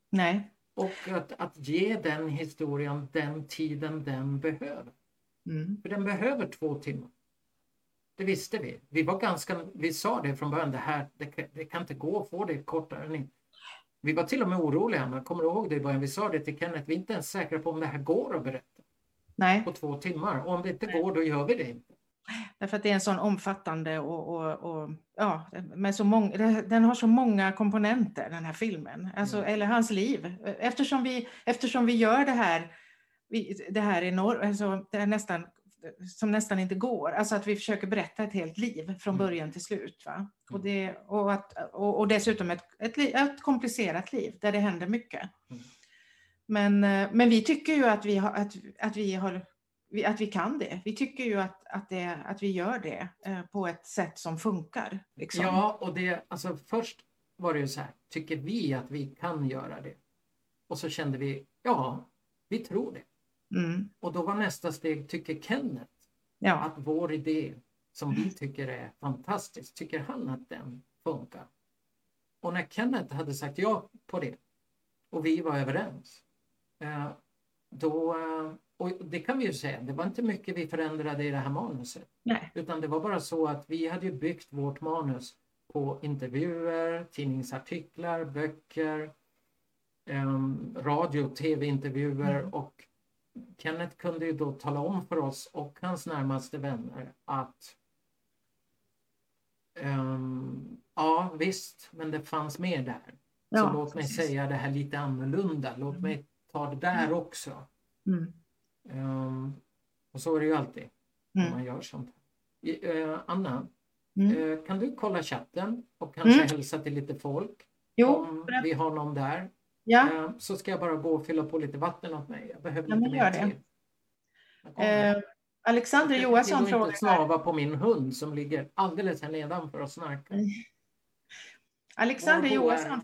Nej. Och att, att ge den historien den tiden den behöver. Mm. För den behöver två timmar. Det visste vi. Vi var ganska, vi sa det från början, det här, det, kan- det kan inte gå att få det kortare. Vi var till och med oroliga, man kommer du ihåg det i början? Vi sa det till Kenneth, vi är inte ens säkra på om det här går att berätta Nej, på två timmar. Och om det inte går, då gör vi det inte. därför att det är en sån omfattande och, och, och ja, med så många, den har så många komponenter den här filmen, alltså, Ja. eller hans liv. Eftersom vi, eftersom vi gör det här, vi, det här enormt, alltså, det är nästan, som nästan inte går, alltså att vi försöker berätta ett helt liv från Mm. början till slut. Va? Och, Mm. det, och, att, och, och dessutom ett, ett, ett komplicerat liv där det händer mycket. Mm. Men, eh, men vi tycker ju att vi har, att, att vi har att vi kan det. Vi tycker ju att, att, det, att vi gör det eh, på ett sätt som funkar. Liksom. Ja, och det, alltså först var det ju så här, tycker vi att vi kan göra det? Och så kände vi, ja, vi tror det. Mm. Och då var nästa steg, tycker Kenneth Ja. att vår idé som vi tycker är fantastisk, tycker han att den funkar? Och när Kenneth hade sagt ja på det och vi var överens, eh, då, eh, och det kan vi ju säga, det var inte mycket vi förändrade i det här manuset. Nej. Utan det var bara så att vi hade byggt vårt manus på intervjuer, tidningsartiklar, böcker, em, radio och tv-intervjuer Mm. och Kenneth kunde ju då tala om för oss och hans närmaste vänner att em, ja visst, men det fanns mer där. Så Ja, låt mig precis. säga det här lite annorlunda. Låt mig ta det där också. Mm. Em, och så är det ju alltid när Mm. man gör sånt. Eh, Anna, Mm. eh, kan du kolla chatten och kanske Mm. hälsa till lite folk? Jo, Om vi har någon där. Ja. Eh, så ska jag bara gå och fylla på lite vatten åt mig. Jag behöver Ja, lite mer. Jag kommer. Eh, Alexander Jag Johansson vill nog frågar inte snava på min hund som ligger alldeles här nedanför och snarkar. Alexander Johansson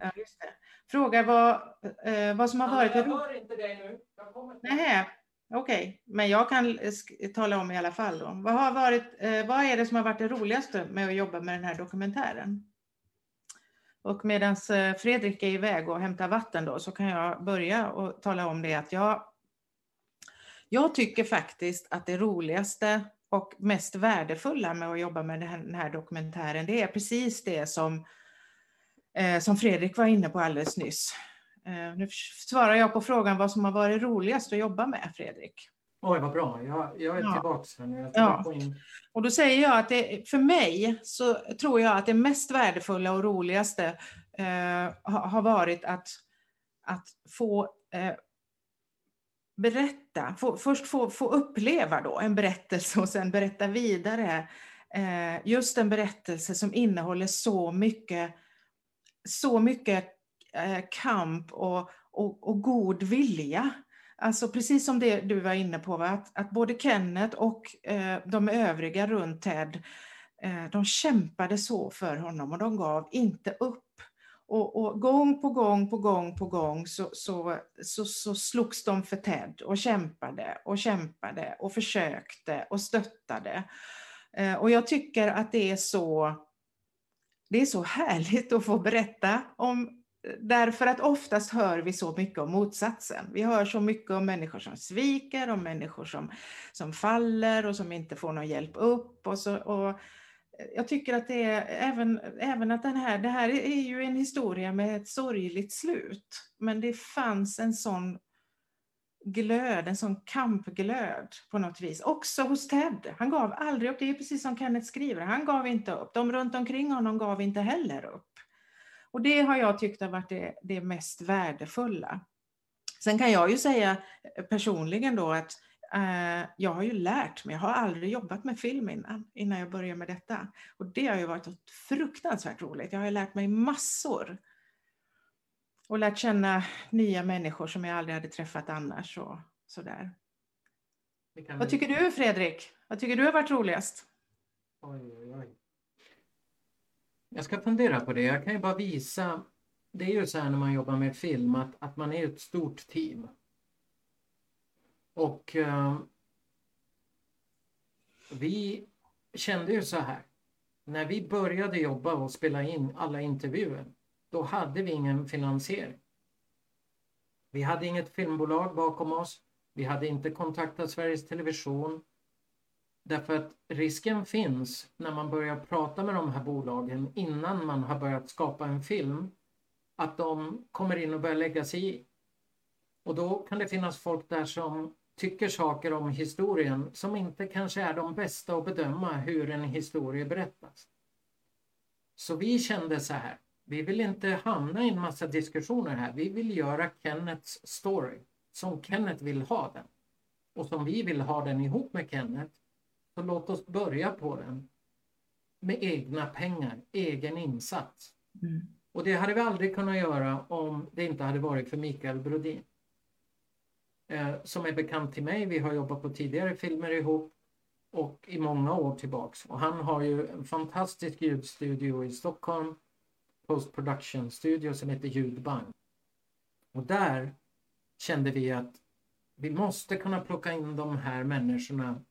ja, frågar vad, eh, vad som har varit jag hör inte dig nu. Jag Nähä, okej. Men jag kan tala om i alla fall då. Vad, har varit, eh, vad är det som har varit det roligaste med att jobba med den här dokumentären? Och medan eh, Fredrik är iväg och hämtar vatten då så kan jag börja och tala om det att jag, jag tycker faktiskt att det roligaste och mest värdefulla med att jobba med den här, dokumentären det är precis det som, eh, som Fredrik var inne på alldeles nyss. Eh, nu svarar jag på frågan vad som har varit roligast att jobba med, Fredrik. Oj, vad bra. Jag, jag är Ja. tillbaks här Ja. Och då säger jag att det, för mig så tror jag att det mest värdefulla och roligaste eh, ha- har varit att, att få eh, berätta, få, först få, få uppleva då en berättelse och sen berätta vidare. Eh, just en berättelse som innehåller så mycket, så mycket eh, kamp och, och, och god vilja. Alltså precis som det du var inne på, va? Att, att både Kenneth och eh, de övriga runt Ted, eh, de kämpade så för honom och de gav inte upp. Och, och gång på gång på gång på gång så, så, så, så slogs de för Ted och kämpade och kämpade och försökte och stöttade. Eh, och jag tycker att det är så det är så härligt att få berätta om Därför att oftast hör vi så mycket om motsatsen. Vi hör så mycket om människor som sviker, om människor som, som faller och som inte får någon hjälp upp. Och så, och eh, jag tycker att det är även, även att den här, det här är ju en historia med ett sorgligt slut. Men det fanns en sån glöd, en sån kampglöd på något vis. Också hos Ted. Han gav aldrig upp. Det är precis som Kenneth skriver. Han gav inte upp. De runt omkring honom gav inte heller upp. Och det har jag tyckt har varit det, det mest värdefulla. Sen kan jag ju säga personligen då att eh, jag har ju lärt mig, jag har aldrig jobbat med film innan, innan jag började med detta. Och det har ju varit fruktansvärt roligt. Jag har ju lärt mig massor. Och lärt känna nya människor som jag aldrig hade träffat annars och sådär. Vad tycker du Fredrik? Vad tycker du har varit roligast? Oj, oj, oj. Jag ska fundera på det. Jag kan ju bara visa. Det är ju så här när man jobbar med film att, att man är ett stort team. Och eh, vi kände ju så här. När vi började jobba och spela in alla intervjuer, då hade vi ingen finansiering. Vi hade inget filmbolag bakom oss. Vi hade inte kontaktat Sveriges Television. Därför att risken finns när man börjar prata med de här bolagen innan man har börjat skapa en film att de kommer in och börjar lägga sig i. Och då kan det finnas folk där som tycker saker om historien som inte kanske är de bästa att bedöma hur en historia berättas. Så vi kände så här, vi vill inte hamna i en massa diskussioner här. Vi vill göra Kennets story som Kenneth vill ha den. Och som vi vill ha den ihop med Kenneth. Så låt oss börja på den med egna pengar, egen insats. Mm. Och det hade vi aldrig kunnat göra om det inte hade varit för Mikael Brodin. Eh, som är bekant till mig. Vi har jobbat på tidigare filmer ihop och i många år tillbaks. Och han har ju en fantastisk ljudstudio i Stockholm. Post production studio som heter Ljudbang. Och där kände vi att vi måste kunna plocka in de här människorna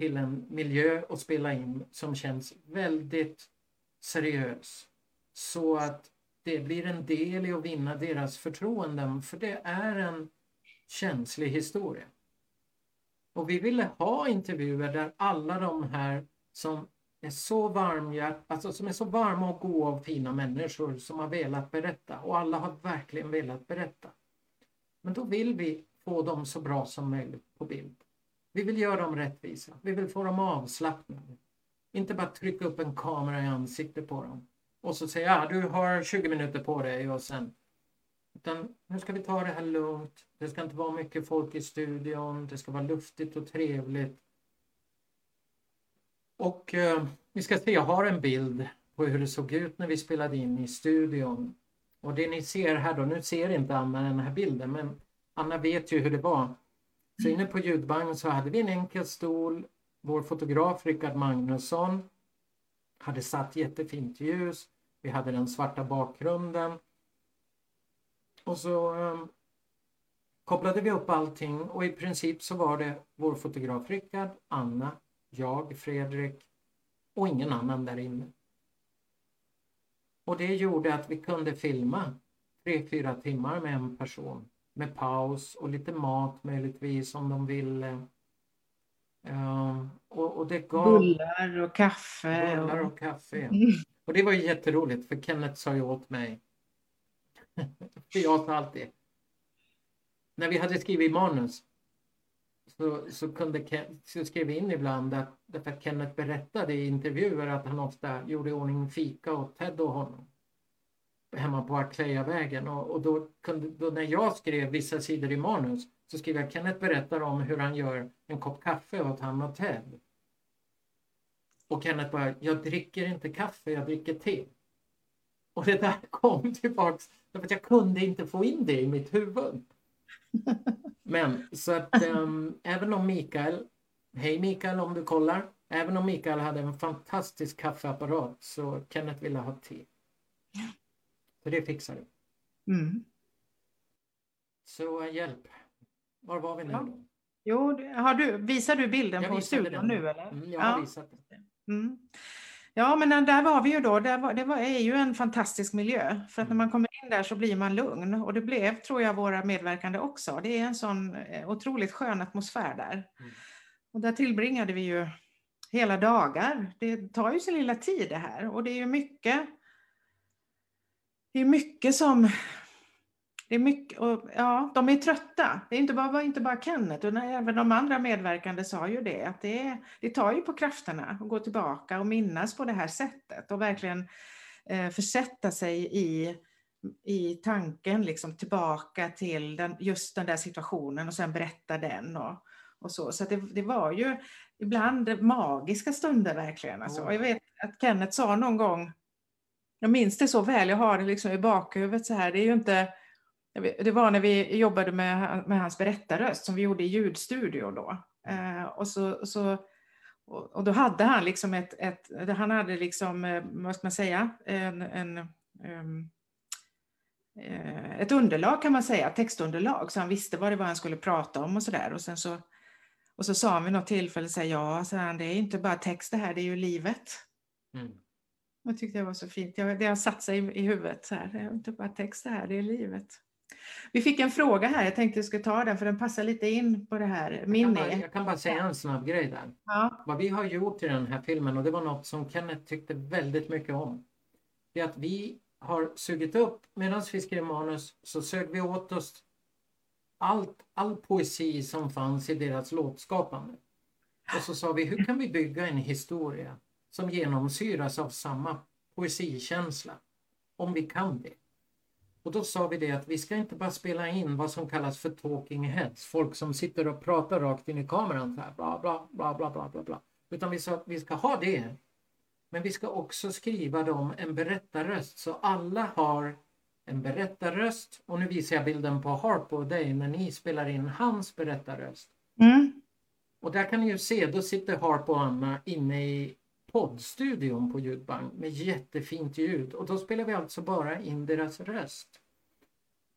till en miljö och spela in som känns väldigt seriös. Så att det blir en del i att vinna deras förtroenden för det är en känslig historia. Och vi ville ha intervjuer där alla de här som är så varmhjärt, alltså som är så varma och goda och fina människor som har velat berätta och alla har verkligen velat berätta. Men då vill vi få dem så bra som möjligt på bild. Vi vill göra dem rättvisa. Vi vill få dem avslappnade. Inte bara trycka upp en kamera i ansiktet på dem och så säga ah, du har 20 minuter på dig och sen utan nu ska vi ta det här lugnt. Det ska inte vara mycket folk i studion. Det ska vara luftigt och trevligt. Och eh, vi ska se, jag har en bild på hur det såg ut när vi spelade in i studion. Och det ni ser här då, nu ser inte Anna den här bilden, men Anna vet ju hur det var. Så inne på ljudbanken så hade vi en enkel stol. Vår fotograf Rickard Magnusson hade satt jättefint ljus. Vi hade den svarta bakgrunden. Och så um, kopplade vi upp allting och i princip så var det vår fotograf Rickard, Anna, jag, Fredrik och ingen annan där inne. Och det gjorde att vi kunde filma tre, fyra timmar med en person med paus och lite mat möjligtvis om de ville. Um, och, och, det gav Bullar och kaffe. bullar Och... och kaffe. Mm. Och det var ju jätteroligt för Kenneth sa ju åt mig. för jag sa alltid. När vi hade skrivit manus. Så, så, kunde Ken, så skrev vi in ibland att därför att Kenneth berättade i intervjuer att han ofta gjorde i ordning fika åt Ted och honom. Hemma på Arklejavägen och, och då, kunde, då när jag skrev vissa sidor i manus så skrev jag Kenneth berättar om hur han gör en kopp kaffe åt han och Ted. Och Kenneth bara, jag dricker inte kaffe, jag dricker te. Och det där kom tillbaks att jag kunde inte få in det i mitt huvud. Men så att um, även om Mikael, hej Mikael om du kollar, även om Mikael hade en fantastisk kaffeapparat så Kenneth ville ha te. Så det fixar du. Mm. Så uh, hjälp. Var var vi nu Ja. då? Jo, har du, visar du bilden Jag på studion den. nu eller? Mm, jag har Ja. visat det. Mm. Ja, men den där var vi ju då. Det, var, det var, är ju en fantastisk miljö. För att när man kommer in där så blir man lugn. Och det blev, tror jag, våra medverkande också. Det är en sån eh, otroligt skön atmosfär där. Mm. Och där tillbringade vi ju hela dagar. Det tar ju sin lilla tid det här. Och det är ju mycket, det är mycket som det är mycket, och, ja, de är trötta. Det är inte bara, var inte bara Kenneth, utan även de andra medverkande sa ju det. Att det, är, det tar ju på krafterna att gå tillbaka och minnas på det här sättet och verkligen eh, försätta sig i, i tanken liksom, tillbaka till den, just den där situationen och sen berätta den. Och, och så så att det, det var ju ibland magiska stunder verkligen. Alltså. Och jag vet att Kenneth sa någon gång, jag minns det så väl, jag har det liksom i bakhuvudet så här, det är ju inte det var när vi jobbade med, med hans berättarröst som vi gjorde i ljudstudio då. Eh, och, så, så, och, och då hade han liksom ett, ett han hade liksom, eh, vad ska man säga, en, en, um, ett underlag kan man säga, textunderlag, så han visste vad det var han skulle prata om och sådär. Och sen så, och så sa han vid något tillfälle, så här, ja, så här, det är inte bara text det här, det är ju livet. Mm. Jag tyckte det var så fint. Jag, det har satt sig i, i huvudet. Så här. Det är inte bara text det här, det är livet. Vi fick en fråga här, jag tänkte jag skulle ta den för den passar lite in på det här. Jag Minne. bara, jag kan bara säga en snabb grej där. Ja. Vad vi har gjort i den här filmen och det var något som Kenneth tyckte väldigt mycket om. Det är att vi har sugit upp, medan vi skrev manus så sög vi åt oss allt, all poesi som fanns i deras låtskapande. Och så sa vi, hur kan vi bygga en historia som genomsyras av samma poesikänsla? Om vi kan det. Och då sa vi det att vi ska inte bara spela in vad som kallas för talking heads, folk som sitter och pratar rakt in i kameran så här, bla bla bla bla bla bla bla. Utan vi sa att vi ska ha det. Men vi ska också skriva dem en berättarröst så alla har en berättarröst och nu visar jag bilden på Harpo och dig när ni spelar in hans berättarröst. Mm. Och där kan ni ju se, då sitter Harpo och Anna inne i poddstudion på Ljudbank med jättefint ljud och då spelar vi alltså bara in deras röst.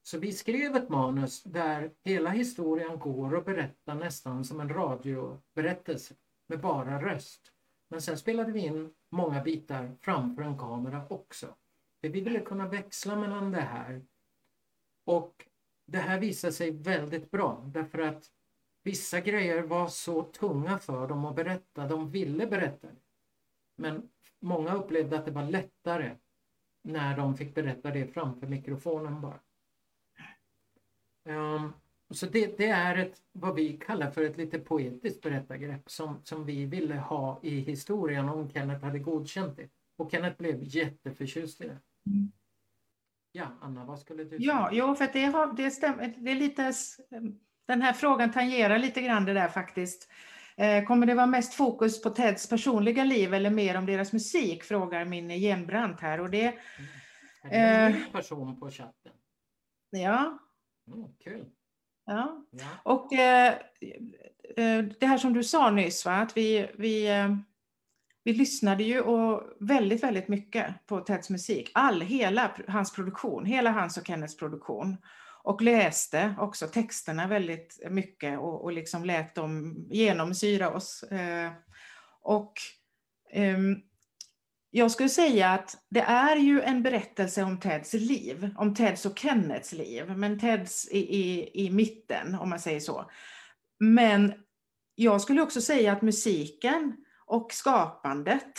Så vi skrev ett manus där hela historien går att berätta nästan som en radioberättelse med bara röst. Men sen spelade vi in många bitar framför en kamera också. För vi ville kunna växla mellan det här. Och det här visade sig väldigt bra därför att vissa grejer var så tunga för dem att berätta. De ville berätta det. Men många upplevde att det var lättare när de fick berätta det framför mikrofonen bara. Ehm, så det, det är ett, vad vi kallar för ett lite poetiskt berättargrepp som, som vi ville ha i historien om Kenneth hade godkänt det. Och Kenneth blev jätteförtjust i det. Mm. Ja, Anna, vad skulle du Ja, säga? jo, för det, har, det stämmer. Det är lite, den här frågan tangerar lite grann det där faktiskt. Eh, Kommer det vara mest fokus på Teds personliga liv eller mer om deras musik? Frågar min genbrant här. Och det, Är det en eh. ny person på chatten? ja, Mm, kul. ja. Ja. Och eh, eh, det här som du sa nyss, va? att vi, vi, vi lyssnade ju och väldigt, väldigt mycket på Teds musik. All, hela hans produktion, hela hans och Kennets produktion. Och läste också texterna väldigt mycket och, och liksom lät dem genomsyra oss. Eh, och ehm, jag skulle säga att det är ju en berättelse om Teds liv, om Teds och Kennets liv, men Teds i, i, i mitten om man säger så. Men jag skulle också säga att musiken och skapandet,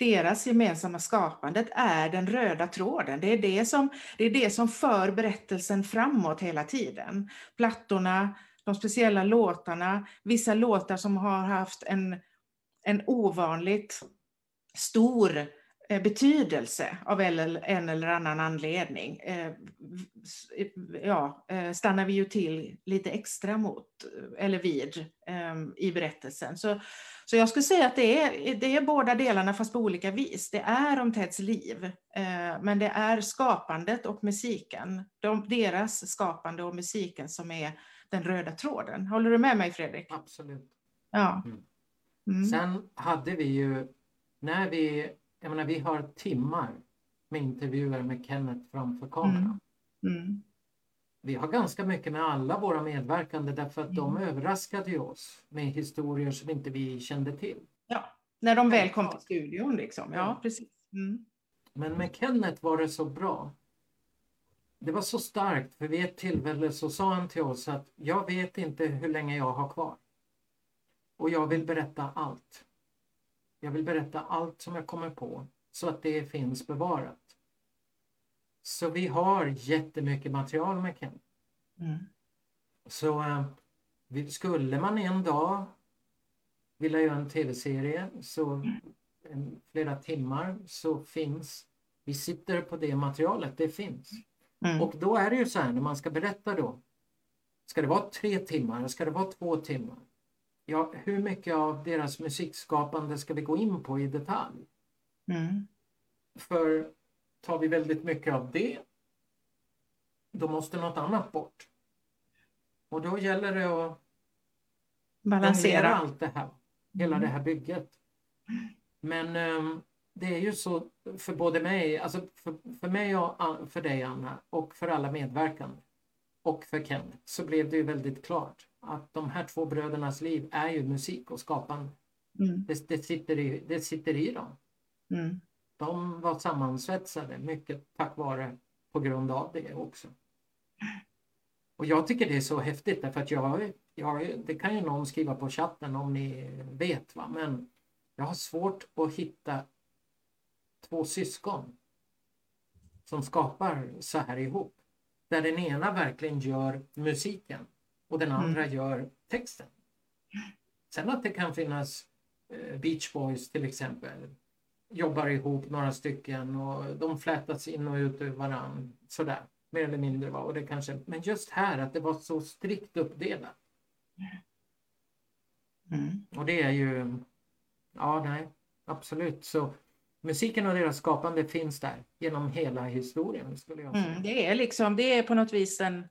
deras gemensamma skapandet är den röda tråden. Det är det som, det är det som för berättelsen framåt hela tiden. Plattorna, de speciella låtarna, vissa låtar som har haft en, en ovanligt stor eh, betydelse av en eller, annan anledning eh, s- ja, eh, stannar vi ju till lite extra mot eller vid eh, i berättelsen. Så, så jag skulle säga att det är, det är båda delarna fast på olika vis. Det är om Teds liv, eh, men det är skapandet och musiken. De, deras skapande och musiken som är den röda tråden. Håller du med mig Fredrik? Absolut. Ja. Mm. Mm. Sen hade vi ju, när vi, jag menar vi har timmar med intervjuer med Kenneth framför kameran. Mm. Vi har ganska mycket med alla våra medverkande därför att de Mm. överraskade ju oss med historier som inte vi kände till. Ja, när de väl kom till studion liksom. Ja, Ja. precis. Mm. Men med Kenneth var det så bra. Det var så starkt för vid ett tillfälle så sa han till oss att jag vet inte hur länge jag har kvar. Och jag vill berätta allt. Jag vill berätta allt som jag kommer på så att det finns bevarat. Så vi har jättemycket material med Kenneth. Mm. Så eh, skulle man en dag vilja göra en tv-serie så en, flera timmar så finns, vi sitter på det materialet, det finns. Mm. Och då är det ju så här när man ska berätta då. Ska det vara tre timmar? Ska det vara två timmar? Ja, hur mycket av deras musikskapande ska vi gå in på i detalj? Mm. För tar vi väldigt mycket av det, då måste något annat bort. Och då gäller det att Balansera. allt det här, hela Mm. det här bygget. Men ehm, det är ju så för både mig, alltså för, för mig och för dig Anna och för alla medverkande och för Kenneth så blev det ju väldigt klart att de här två brödernas liv är ju musik och skapande. Mm. Det, det, sitter, i, det sitter i dem. Mm. De var sammansvetsade mycket tack vare på grund av det också. Och jag tycker det är så häftigt därför att jag, jag det kan ju någon skriva på chatten om ni vet va men jag har svårt att hitta två syskon som skapar så här ihop. Där den ena verkligen gör musiken och den andra gör texten. Sen att det kan finnas eh, Beach Boys till exempel jobbar ihop några stycken och de flätas in och ut ur varann sådär mer eller mindre. Va? Och det kanske, men just här att det var så strikt uppdelat. Mm. Och det är ju, ja nej, absolut. Så musiken och deras skapande finns där genom hela historien skulle jag säga. Mm. Det är liksom, det är på något vis den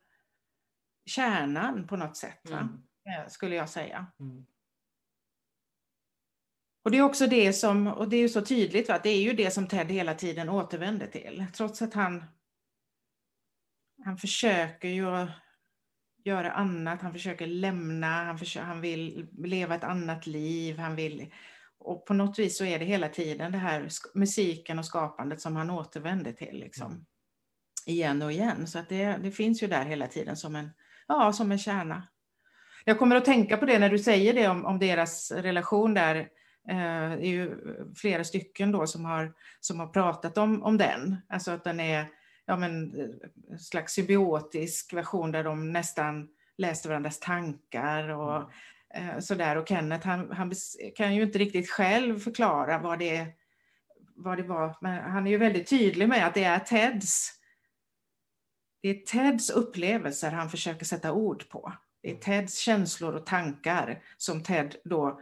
kärnan på något sätt? Mm. Eh, skulle jag säga. Mm. Och det är också det som, och det är ju så tydligt, va? det är ju det som Ted hela tiden återvänder till. Trots att han, han försöker ju göra annat, han försöker lämna, han, försöker, han vill leva ett annat liv, han vill... Och på något vis så är det hela tiden det här musiken och skapandet som han återvänder till. Liksom. Igen och igen. Så att det, det finns ju där hela tiden som en, ja, som en kärna. Jag kommer att tänka på det när du säger det om, om deras relation där. Eh, det är ju flera stycken då som har, som har pratat om, om den. Alltså att den är ja, men, eh, en slags symbiotisk version där de nästan läste varandras tankar och eh, sådär. Och Kenneth han, han kan ju inte riktigt själv förklara vad det, vad det var. Men han är ju väldigt tydlig med att det är Teds det är Teds upplevelser han försöker sätta ord på. Det är Teds känslor och tankar som Ted då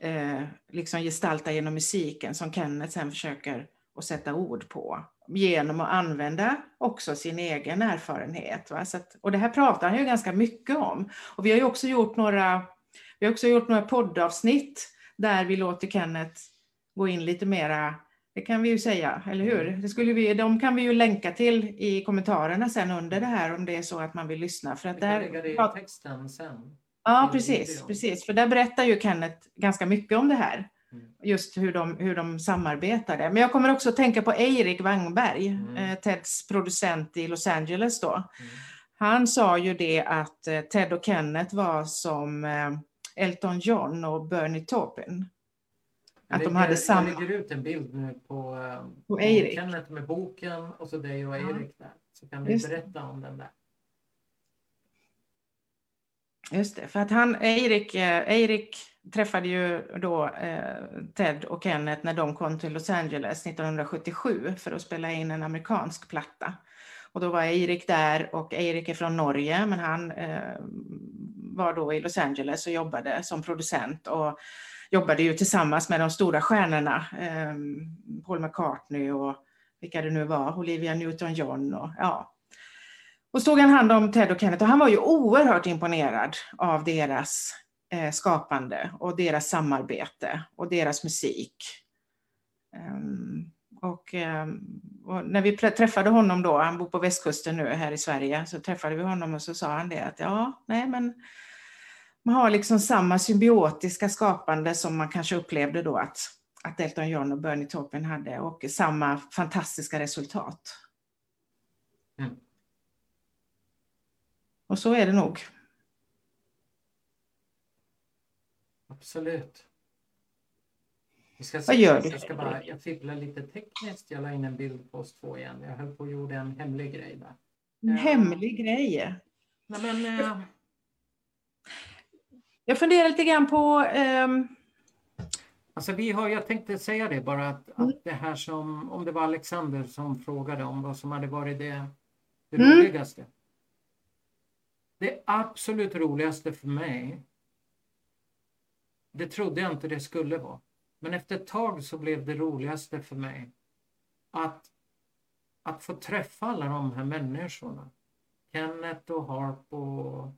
eh, liksom gestaltar genom musiken som Kenneth sen försöker att sätta ord på. Genom att använda också sin egen erfarenhet. Va? Så att, och det här pratar han ju ganska mycket om. Och vi har ju också gjort några, vi har också gjort några poddavsnitt där vi låter Kenneth gå in lite mera det kan vi ju säga, eller hur? Det skulle vi, de kan vi ju länka till i kommentarerna sen under det här om det är så att man vill lyssna. För att där, lägga det i texten sen. ja, precis, precis. För där berättar ju Kenneth ganska mycket om det här. Mm. Just hur de, hur de samarbetade. Men jag kommer också att tänka på Eirik Wangberg, Mm. eh, Teds producent i Los Angeles då. Mm. Han sa ju det att eh, Ted och Kenneth var som eh, Elton John och Bernie Taupin. Att Jag de hade lägger- samma... Jag lägger ut en bild nu på, eh, På Eirik. Kenneth med boken och så dig och Ja. Erik där. Så kan det. berätta om den där. Just det, för att han, Eirik, eh, Eirik träffade ju då eh, Ted och Kenneth när de kom till Los Angeles 1977 för att spela in en amerikansk platta. Och då var Eirik där och Eirik är från Norge men han eh, var då i Los Angeles och jobbade som producent och jobbade ju tillsammans med de stora stjärnorna. Eh, Paul McCartney och vilka det nu var, Olivia Newton-John och ja. Och så tog han hand om Ted och Kenneth och han var ju oerhört imponerad av deras eh, skapande och deras samarbete och deras musik. Um, och, um, och, när vi träffade honom då, han bor på västkusten nu här i Sverige, så träffade vi honom och så sa han det att ja, nej men man har liksom samma symbiotiska skapande som man kanske upplevde då att, att Elton John och Bernie Taupin hade och samma fantastiska resultat. Mm. Och så är det nog. Absolut. Ska Vad gör du? Jag, ska bara, jag fipplar lite tekniskt. Jag la in en bild på oss två igen. Jag höll på att gjorde en hemlig grej där. En hemlig grej? Nej, men, uh, jag funderar lite grann på... Um... Alltså vi har, jag tänkte säga det bara att, mm. att det här som, om det var Alexander som frågade om vad som hade varit det, det mm. roligaste. Det absolut roligaste för mig det trodde jag inte det skulle vara. Men efter ett tag så blev det roligaste för mig att, att få träffa alla de här människorna. Kenneth och Harp och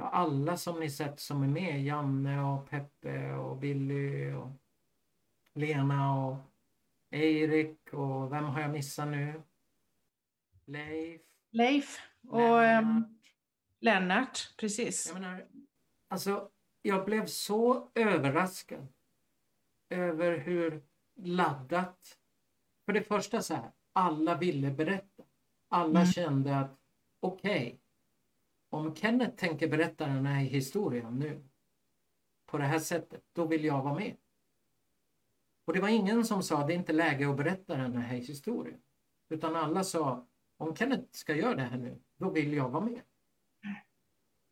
ja, alla som ni sett som är med. Janne och Peppe och Billy och Lena och Erik och vem har jag missat nu? Leif. Leif och Lennart, um, Lennart precis. Jag menar, alltså jag blev så överraskad över hur laddat... För det första så här, alla ville berätta. Alla mm. kände att okej, okay, om Kenneth tänker berätta den här historien nu på det här sättet, då vill jag vara med. Och det var ingen som sa det är inte läge att berätta den här historien. Utan alla sa om Kenneth ska göra det här nu, då vill jag vara med.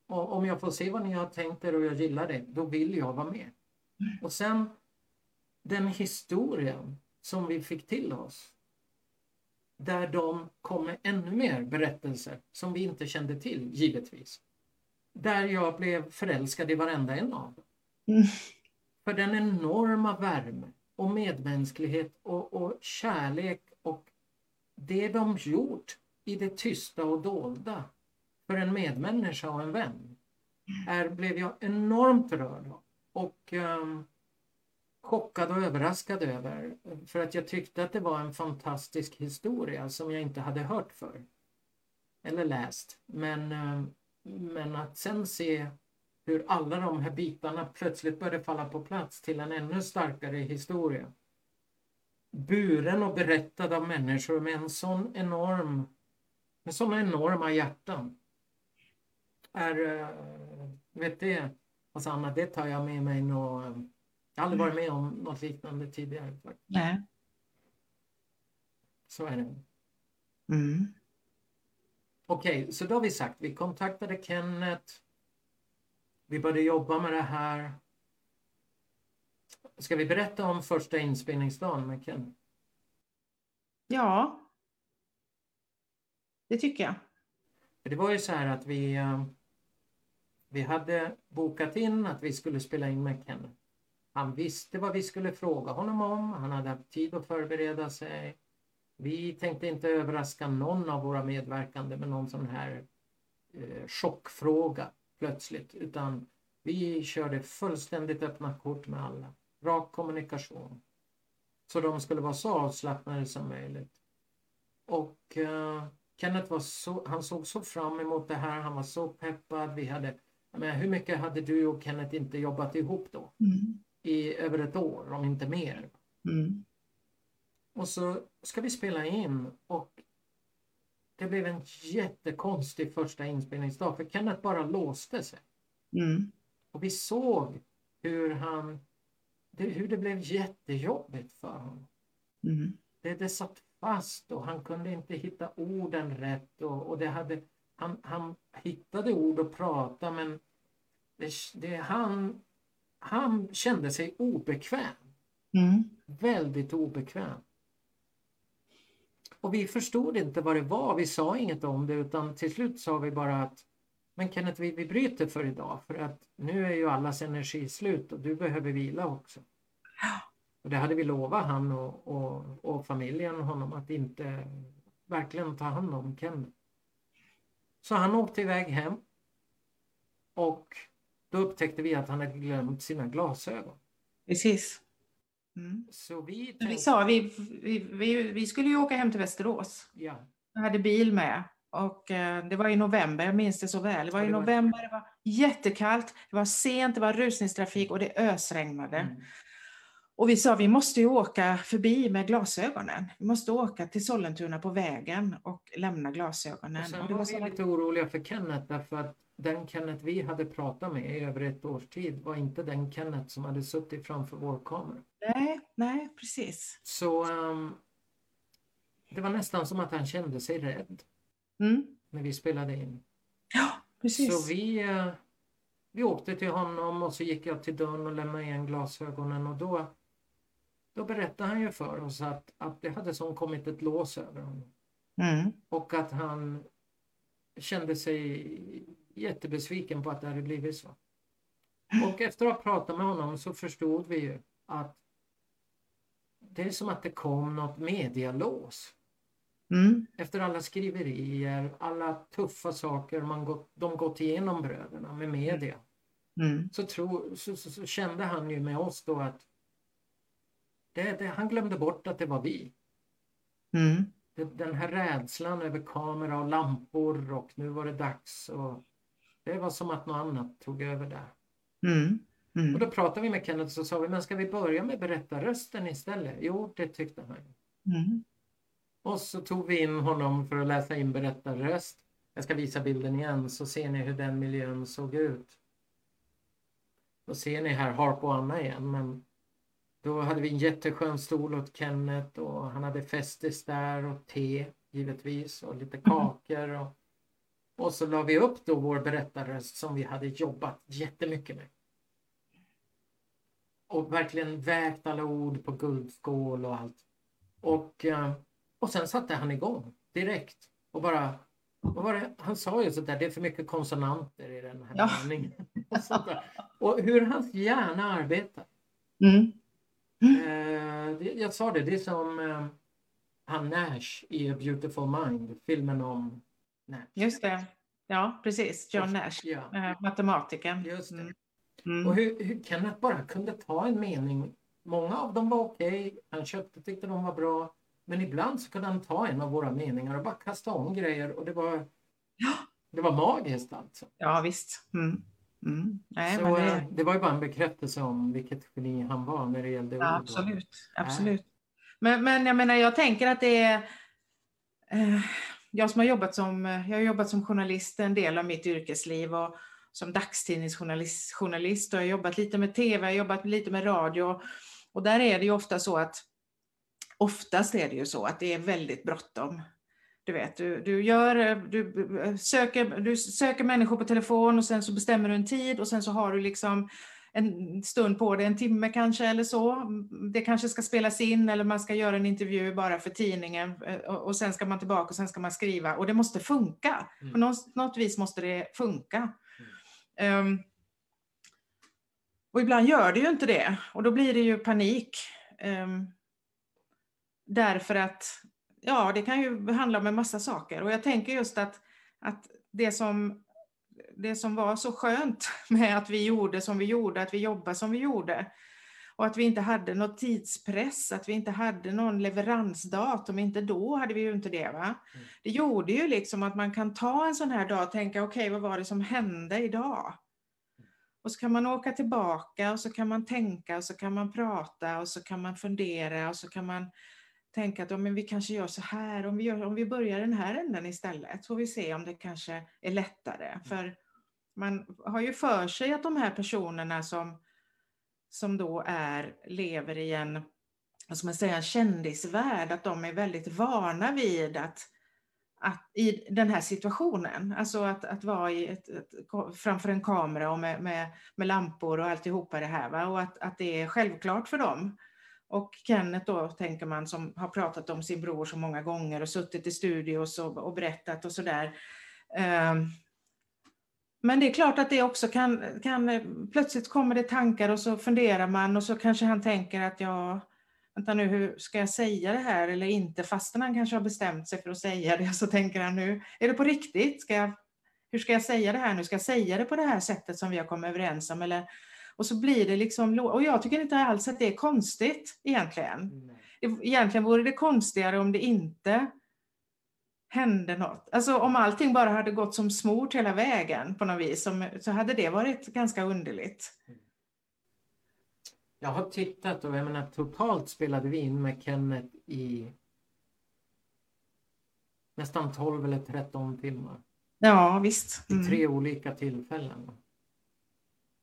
Och om jag får se vad ni har tänkt er och jag gillar det, då vill jag vara med. Och sen den historien som vi fick till oss. Där de kom med ännu mer berättelser som vi inte kände till, givetvis. Där jag blev förälskad i varenda en av dem. Mm. För den enorma värme och medmänsklighet och, och kärlek och det de gjort i det tysta och dolda för en medmänniska och en vän är, blev jag enormt rörd. Och um, chockad och överraskad över. För att jag tyckte att det var en fantastisk historia som jag inte hade hört för Eller läst. Men, eh, men att sen se hur alla de här bitarna plötsligt började falla på plats till en ännu starkare historia. Buren och berättad av människor med en sån enorm med såna enorma hjärtan är, eh, vet det, alltså Anna, det tar jag med mig nog eh, jag har aldrig varit med om något liknande tidigare. Nej. Så är det. Mm. Okej, okay, så då har vi sagt, vi kontaktade Kenneth. Vi började jobba med det här. Ska vi berätta om första inspelningsdagen med Kenneth? Ja, det tycker jag. Det var ju så här att vi, eh, vi hade bokat in att vi skulle spela in med Kenneth. Han visste vad vi skulle fråga honom om. Han hade haft tid att förbereda sig. Vi tänkte inte överraska någon av våra medverkande med någon sån här eh, chockfråga plötsligt. Utan vi körde fullständigt öppna kort med alla. Rak kommunikation. Så de skulle vara så avslappnade som möjligt. Och eh, Kenneth var så, han såg så fram emot det här. Han var så peppad. Vi hade men hur mycket hade du och Kenneth inte jobbat ihop då? Mm. I över ett år, om inte mer. Mm. Och så ska vi spela in och det blev en jättekonstig första inspelningsdag för Kenneth bara låste sig. Mm. Och vi såg hur han det, hur det blev jättejobbigt för honom. Mm. Det, det satt fast och han kunde inte hitta orden rätt och, och det hade han, han hittade ord att prata men det, det han han kände sig obekväm. Mm. Väldigt obekväm. Och vi förstod inte vad det var. Vi sa inget om det utan till slut sa vi bara att men Kenneth, vi, vi bryter för idag för att nu är ju allas energi slut och du behöver vila också. Och det hade vi lovat han och, och, och familjen honom att inte verkligen ta hand om Kenneth. Så han åkte iväg hem. Och då upptäckte vi att han hade glömt sina glasögon. Precis. Mm. Så vi Vi tänkte, sa, vi, vi, vi, vi skulle ju åka hem till Västerås. ja, Jag hade bil med. Och eh, det var i november, jag minns det så väl. Det var i november, det var jättekallt, det var sent, det var rusningstrafik och det ösregnade. mm, Och vi sa, vi måste ju åka förbi med glasögonen. Vi måste åka till Sollentuna på vägen och lämna glasögonen. och sen Och det var var vi så lite oroliga för Kenneth därför att den Kenneth vi hade pratat med i över ett års tid var inte den Kenneth som hade suttit framför vår kamera. Nej, nej, precis. Så ehm, det var nästan som att han kände sig rädd Mm. när vi spelade in. Ja, precis. Så vi, eh, vi åkte till honom och så gick jag till dörren och lämnade igen glasögonen och då, då berättade han ju för oss att, att det hade som kommit ett lås över honom. Mm. Och att han kände sig jättebesviken på att det hade blivit så. Och efter att ha pratat med honom så förstod vi ju att det är som att det kom något medialås. Mm. Efter alla skriverier, alla tuffa saker man gått, de gått igenom bröderna med media. Mm. Så, tro, så, så, så kände han ju med oss då att det, det, han glömde bort att det var vi. Mm. Det, den här rädslan över kamera och lampor och nu var det dags. Och det var som att något annat tog över där. Mm. Och Mm. då pratade vi med Kenneth och sa vi, men ska vi börja med berättarrösten istället? Jo, det tyckte han. Mm. Och så tog vi in honom för att läsa in berättarröst. Jag ska visa bilden igen så ser ni hur den miljön såg ut. Då ser ni här Harp och Anna igen men då hade vi en jätteskön stol åt Kenneth och han hade festis där och te givetvis och lite kakor. Och, och så la vi upp då vår berättarröst som vi hade jobbat jättemycket med. Och verkligen vägt alla ord på guldskål och allt. Och, eh, och sen satte han igång direkt och bara det? Han sa ju sådär, det är för mycket konsonanter i den här Ja. meningen. Och, och hur hans hjärna arbetar. Mm. Eh, det, jag sa det, det är som eh, han Nash i A Beautiful Mind, filmen om Nash. Just det. Ja, precis. John Nash, Ja, eh, matematikern. just det. Mm. Mm. Och hur, hur Kenneth bara kunde ta en mening. Många av dem var okej, han köpte, tyckte de var bra. Men ibland så kunde han ta en av våra meningar och bara kasta om grejer och det var, det var magiskt alltså. Ja, visst. Mm. Mm. Nej, så det... det, det var ju bara en bekräftelse om vilket geni han var när det gällde ja, ord. absolut. absolut. Men, men jag menar, jag tänker att det är... Eh, jag som har jobbat som, jag har jobbat som journalist en del av mitt yrkesliv och som dagstidningsjournalist journalist, och jag har jobbat lite med tv, jag har jobbat lite med radio. Och där är det ju ofta så att oftast är det ju så att det är väldigt bråttom. Du vet, du, du, gör, du, söker, du söker människor på telefon och sen så bestämmer du en tid och sen så har du liksom en stund på det, en timme kanske eller så. Det kanske ska spelas in eller man ska göra en intervju bara för tidningen eh, och, sen ska man tillbaka och sen ska man skriva och det måste funka. Mm. På något, något vis måste det funka. Ehm, och ibland gör det ju inte det och då blir det ju panik. Ehm, därför att ja, det kan ju handla om en massa saker och jag tänker just att, att det, som, det som var så skönt med att vi gjorde som vi gjorde, att vi jobbade som vi gjorde och att vi inte hade någon tidspress, att vi inte hade någon leveransdatum, inte då hade vi ju inte det. Va? Mm. Det gjorde ju liksom att man kan ta en sån här dag och tänka, okej, okay, vad var det som hände idag? Och så kan man åka tillbaka och så kan man tänka och så kan man prata och så kan man fundera och så kan man tänka att ja, men vi kanske gör så här, om vi, gör, om vi börjar den här änden istället, får vi se om det kanske är lättare. För man har ju för sig att de här personerna som, som då är, lever i en, vad man säga, en kändisvärld, att de är väldigt vana vid att, att, i den här situationen. Alltså att, att vara i ett, ett, framför en kamera och med, med, med lampor och alltihopa det här. Va? Och att, att det är självklart för dem. Och Kenneth då, tänker man, som har pratat om sin bror så många gånger och suttit i studios och, och berättat och sådär. Ehm, men det är klart att det också kan, kan, eh, plötsligt kommer det tankar och så funderar man och så kanske han tänker att ja, vänta nu, hur ska jag säga det här eller inte? Fastän han kanske har bestämt sig för att säga det så tänker han nu, är det på riktigt? Ska jag, hur ska jag säga det här nu? Ska jag säga det på det här sättet som vi har kommit överens om? Eller, och så blir det liksom, och jag tycker inte alls att det är konstigt egentligen. Egentligen vore det konstigare om det inte hände något. Alltså om allting bara hade gått som smort hela vägen på något vis, så hade det varit ganska underligt. Jag har tittat och jag menar totalt spelade vi in med Kenneth i nästan 12 eller 13 timmar. Ja, visst. Mm. tre olika tillfällen.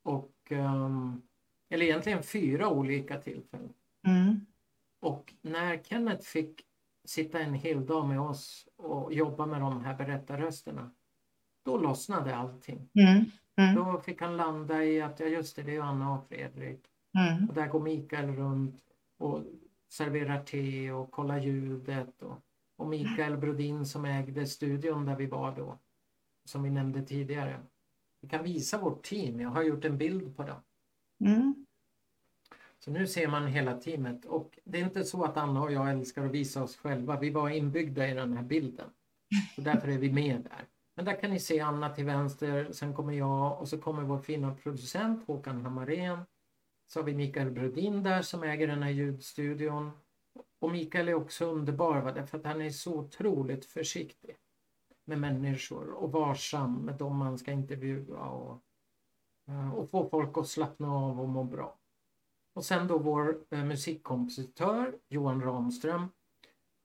Och, eller egentligen fyra olika tillfällen. Mm. Och när Kenneth fick sitta en hel dag med oss och jobba med de här berättarrösterna, då lossnade allting. Mm. Mm. Då fick han landa i att, ja just det, det är Anna och Fredrik. Mm. Och där går Mikael runt och serverar te och kollar ljudet. Och, och Mikael Brodin som ägde studion där vi var då, som vi nämnde tidigare. Vi kan visa vårt team, jag har gjort en bild på det. Mm. Så nu ser man hela teamet och det är inte så att Anna och jag älskar att visa oss själva. Vi var inbyggda i den här bilden. Och därför är vi med där. Men där kan ni se Anna till vänster, sen kommer jag och så kommer vår fina producent Håkan Hammarén. Så har vi Mikael Brodin där som äger den här ljudstudion. Och Mikael är också underbar va? därför att han är så otroligt försiktig med människor och varsam med dem man ska intervjua och, eh, och få folk att slappna av och må bra. Och sen då vår eh, musikkompositör Johan Ramström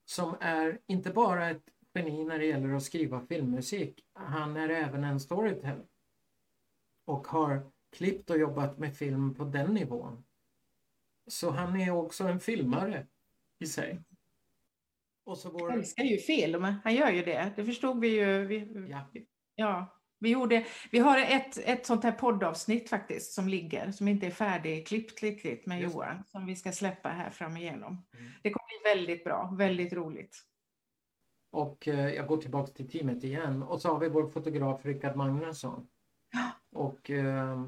som är inte bara ett geni när det gäller att skriva filmmusik. Han är även en storyteller. Och har klippt och jobbat med film på den nivån. Så han är också en filmare i sig. Och så vår... Han älskar ju film, han gör ju det. Det förstod vi ju. Vi, ja. ja. Vi, gjorde, vi har ett, ett sånt här poddavsnitt faktiskt som ligger, som inte är färdigklippt riktigt med Just. Johan, som vi ska släppa här fram igenom. Mm. Det kommer bli väldigt bra, väldigt roligt. Och eh, jag går tillbaka till teamet igen och så har vi vår fotograf Rickard Magnusson. Ja. Och, eh,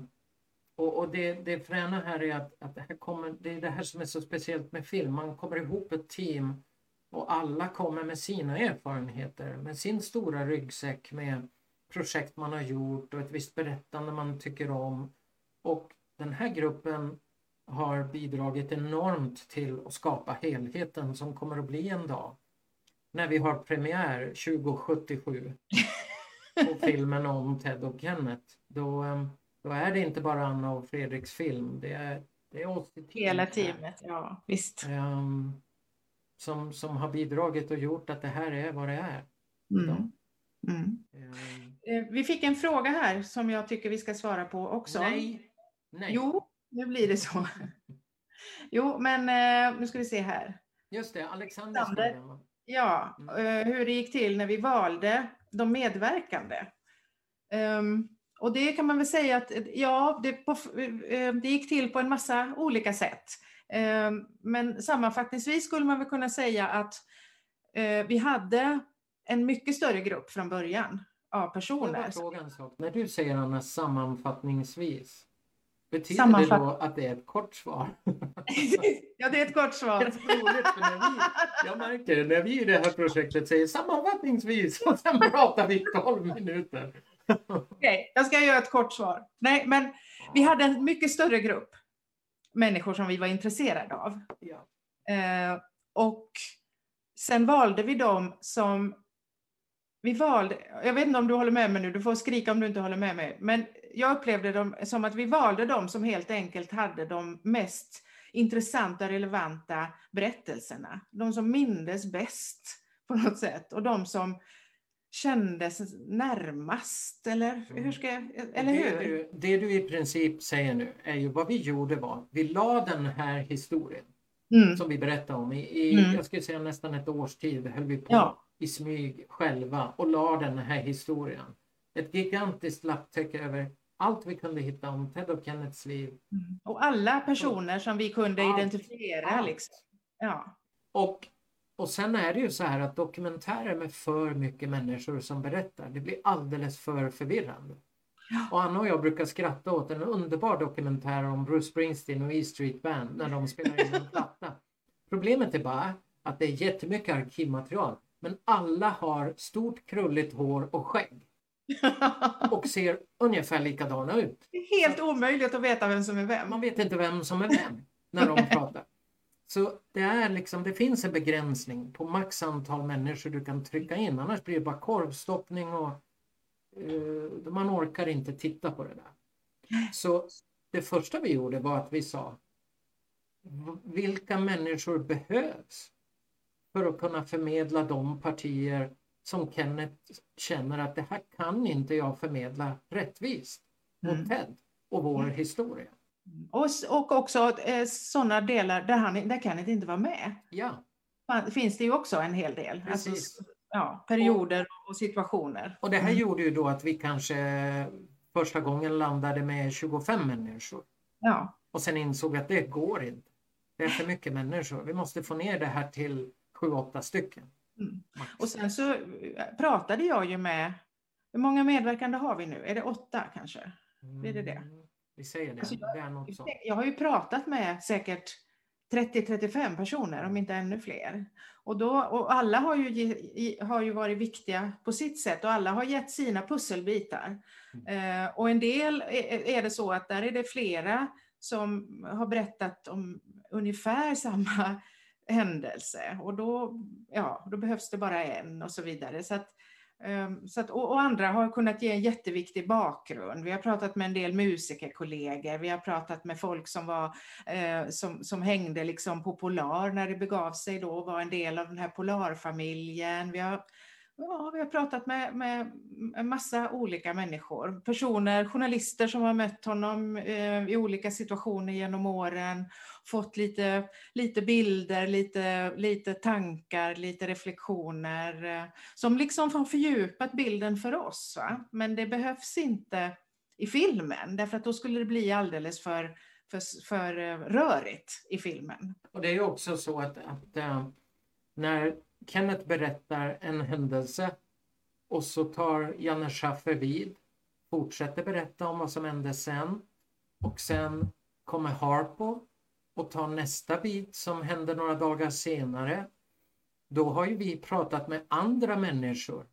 och, och, det, det fräna här är att, att det, här kommer, det är det här som är så speciellt med film. Man kommer ihop ett team och alla kommer med sina erfarenheter, med sin stora ryggsäck med projekt man har gjort och ett visst berättande man tycker om. Och den här gruppen har bidragit enormt till att skapa helheten som kommer att bli en dag. När vi har premiär 2077 på filmen om Ted och Kenneth. Då, då är det inte bara Anna och Fredriks film. Det är, det är oss i teamet. Hela teamet, ja visst. Um, som, som har bidragit och gjort att det här är vad det är. Mm. Mm. Um, vi fick en fråga här som jag tycker vi ska svara på också. Nej. Nej. Jo, nu blir det så. jo, men uh, nu ska vi se här. Just det, Alexander. Alexander. Ja, uh, hur det gick till när vi valde de medverkande. Um, och det kan man väl säga att ja, det, på, det gick till på en massa olika sätt. Ehm, men sammanfattningsvis skulle man väl kunna säga att eh, vi hade en mycket större grupp från början av personer. Frågan, När du säger Anna sammanfattningsvis, betyder Sammanfatt... det då att det är ett kort svar? ja, det är ett kort svar. Det roligt, för när vi, jag märker när vi i det här projektet säger sammanfattningsvis och sen pratar vi 12 minuter. Okej, okay, jag ska göra ett kort svar. Nej, men vi hade en mycket större grupp människor som vi var intresserade av. Ja. Eh, och sen valde vi dem som vi valde, jag vet inte om du håller med mig nu, du får skrika om du inte håller med mig, men jag upplevde dem som att vi valde dem som helt enkelt hade de mest intressanta, relevanta berättelserna. De som mindes bäst på något sätt och de som kändes närmast, eller hur ska jag, eller det hur? Du, det du i princip säger nu är ju vad vi gjorde var, vi la den här historien mm. som vi berättade om i, i mm. jag skulle säga nästan ett års tid höll vi på. Ja. i smyg själva och la den här historien. Ett gigantiskt lapptäcke över allt vi kunde hitta om Ted och Kennets liv. Och alla personer som vi kunde Allt. identifiera. Allt. Liksom. Ja. Och, och sen är det ju så här att dokumentärer med för mycket människor som berättar, det blir alldeles för förvirrande. Och Anna och jag brukar skratta åt en underbar dokumentär om Bruce Springsteen och E Street Band när de spelar in en platta. Problemet är bara att det är jättemycket arkivmaterial, men alla har stort krulligt hår och skägg och ser ungefär likadana ut. Det är helt omöjligt att veta vem som är vem. Man vet inte vem som är vem när de pratar. Så det, är liksom, det finns en begränsning på max antal människor du kan trycka in. Annars blir det bara korvstoppning och eh, man orkar inte titta på det där. Så det första vi gjorde var att vi sa "V- vilka människor behövs för att kunna förmedla de partier som Kenneth känner att det här kan inte jag förmedla rättvist mot Mm. Ted och vår historia. Och, och också eh, sådana delar där, han, där Kenneth inte var med. Ja, finns det ju också en hel del. Alltså, Precis. ja, perioder och situationer. och det här Mm. gjorde ju då att vi kanske första gången landade med 25 människor Ja. och sen insåg att det går inte. Det är för mycket människor. Vi måste få ner det här till 7-8 stycken. Mm. Och sen så eh, pratade jag ju med, hur många medverkande har vi nu? Är det åtta kanske? blir det det? Vi säger det. Alltså, det är något sånt. Jag har ju pratat med säkert 30-35 personer, om inte ännu fler. Och, då, och alla har ju, ge, har ju varit viktiga på sitt sätt och alla har gett sina pusselbitar. Mm. Eh, och en del är, är det så att där är det flera som har berättat om ungefär samma händelse och då, ja, då behövs det bara en och så vidare. Så att, Ehm, så att, och, andra har kunnat ge en jätteviktig bakgrund. Vi har pratat med en del musikerkollegor, vi har pratat med folk som, var, eh, som, som hängde liksom på Polar när det begav sig då, och var en del av den här Polarfamiljen. Vi har, ja, vi har pratat med, med en massa olika människor, personer, journalister som har mött honom eh, i olika situationer genom åren, fått lite, lite bilder, lite, lite tankar, lite reflektioner eh, som liksom har fördjupat bilden för oss. Va? Men det behövs inte i filmen därför att då skulle det bli alldeles för, för, för eh, rörigt i filmen. Och det är ju också så att, att äh, när Kenneth berättar en händelse och så tar Janne Schaffer vid, fortsätter berätta om vad som hände sen och sen kommer Harpo och tar nästa bit som händer några dagar senare. Då har ju vi pratat med andra människor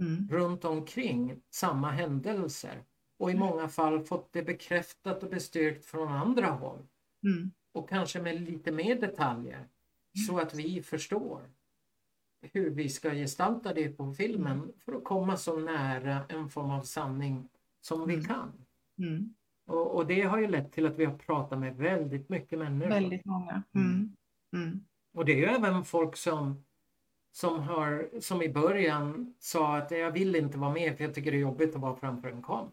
Mm. runt omkring samma händelser och i många fall fått det bekräftat och bestyrkt från andra håll Mm. och kanske med lite mer detaljer så att vi förstår hur vi ska gestalta det på filmen för att komma så nära en form av sanning som vi Mm. kan. Mm. Och, och det har ju lett till att vi har pratat med väldigt mycket människor. Väldigt många. Mm. Mm. Och det är ju även folk som, som, har, som i början sa att jag vill inte vara med för jag tycker det är jobbigt att vara framför en kamera.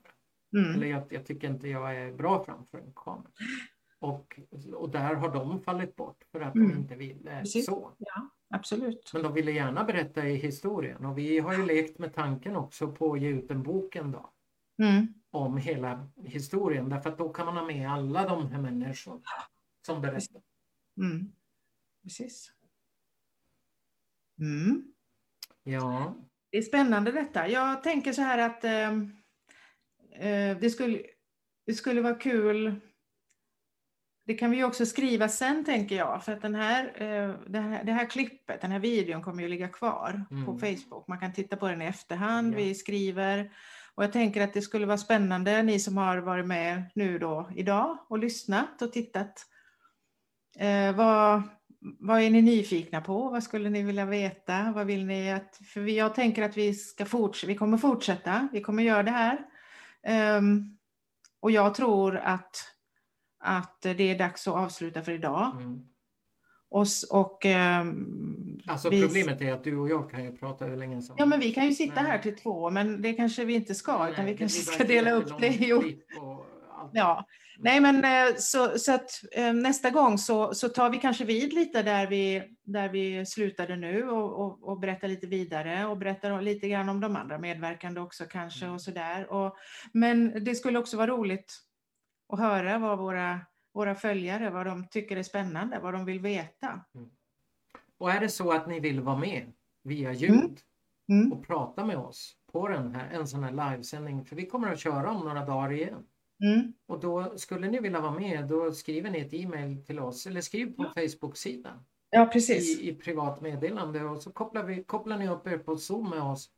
Mm. Eller jag, jag tycker inte jag är bra framför en kamera. Och, och där har de fallit bort för att Mm. de inte ville så. Ja, absolut. Men de ville gärna berätta i historien och vi har ju lekt med tanken också på att ge ut en bok en dag Mm. om hela historien därför att då kan man ha med alla de här människorna som berättar. Mm. Precis. Mm. Ja, Det är spännande detta. Jag tänker så här att ehm, eh, det, skulle, det skulle vara kul. Det kan vi också skriva sen tänker jag, för att den här, eh, det, här, det här klippet, den här videon kommer ju ligga kvar på Mm. Facebook. Man kan titta på den i efterhand, Ja. vi skriver. Och jag tänker att det skulle vara spännande, ni som har varit med nu då idag och lyssnat och tittat. Eh, vad, vad är ni nyfikna på? Vad skulle ni vilja veta? Vad vill ni att, för vi- jag tänker att vi ska fortsätta, vi kommer fortsätta, vi kommer göra det här. Ehm, och jag tror att, att det är dags att avsluta för idag. mm. Och, s- och, ehm, alltså vi- problemet är att du och jag kan ju prata hur länge som Ja, men vi kan ju sitta här till två, men det kanske vi inte ska, utan Nej, vi det kanske ska dela upp det. Ja, nej men eh, så, så att eh, nästa gång så, så tar vi kanske vid lite där vi, där vi slutade nu och, och, och berättar lite vidare och berättar lite grann om de andra medverkande också kanske Mm. och sådär. Och, men det skulle också vara roligt att höra vad våra, våra följare, vad de tycker är spännande, vad de vill veta. Och är det så att ni vill vara med via ljud Mm. Mm. och prata med oss på den här, en sån här livesändning, för vi kommer att köra om några dagar igen. Mm. Och då skulle ni vilja vara med, då skriver ni ett e-mail till oss eller skriv på Facebook-sidan Ja, precis. i, i privat meddelande och så kopplar, vi, kopplar ni upp er på Zoom med oss.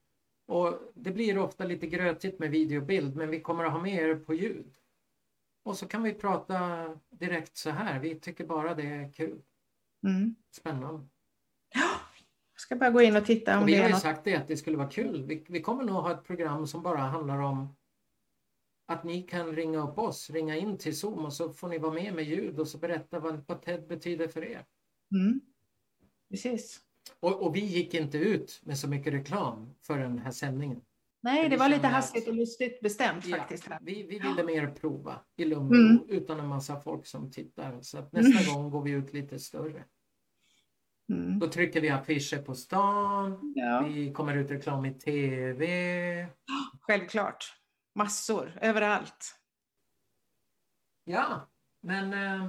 Och det blir ofta lite grötigt med video och bild, men vi kommer att ha med er på ljud. Och så kan vi prata direkt så här. Vi tycker bara det är kul, Mm. spännande. Jag ska bara gå in och titta om Och vi det har ju sagt det att det skulle vara kul. Vi, vi kommer nog ha ett program som bara handlar om att ni kan ringa upp oss, ringa in till Zoom och så får ni vara med med ljud och så berätta vad, vad TED betyder för er. Mm. Precis. Och, och vi gick inte ut med så mycket reklam för den här sändningen. Nej, Det var lite hastigt och lustigt bestämt Ja, faktiskt. Här. vi, vi ville mer prova i lugn och Mm. utan en massa folk som tittar. Så att nästa gång går vi ut lite större. Mm. Då trycker vi affischer på stan. Ja. Vi kommer ut reklam i TV. Självklart. Massor, överallt. Ja, men eh,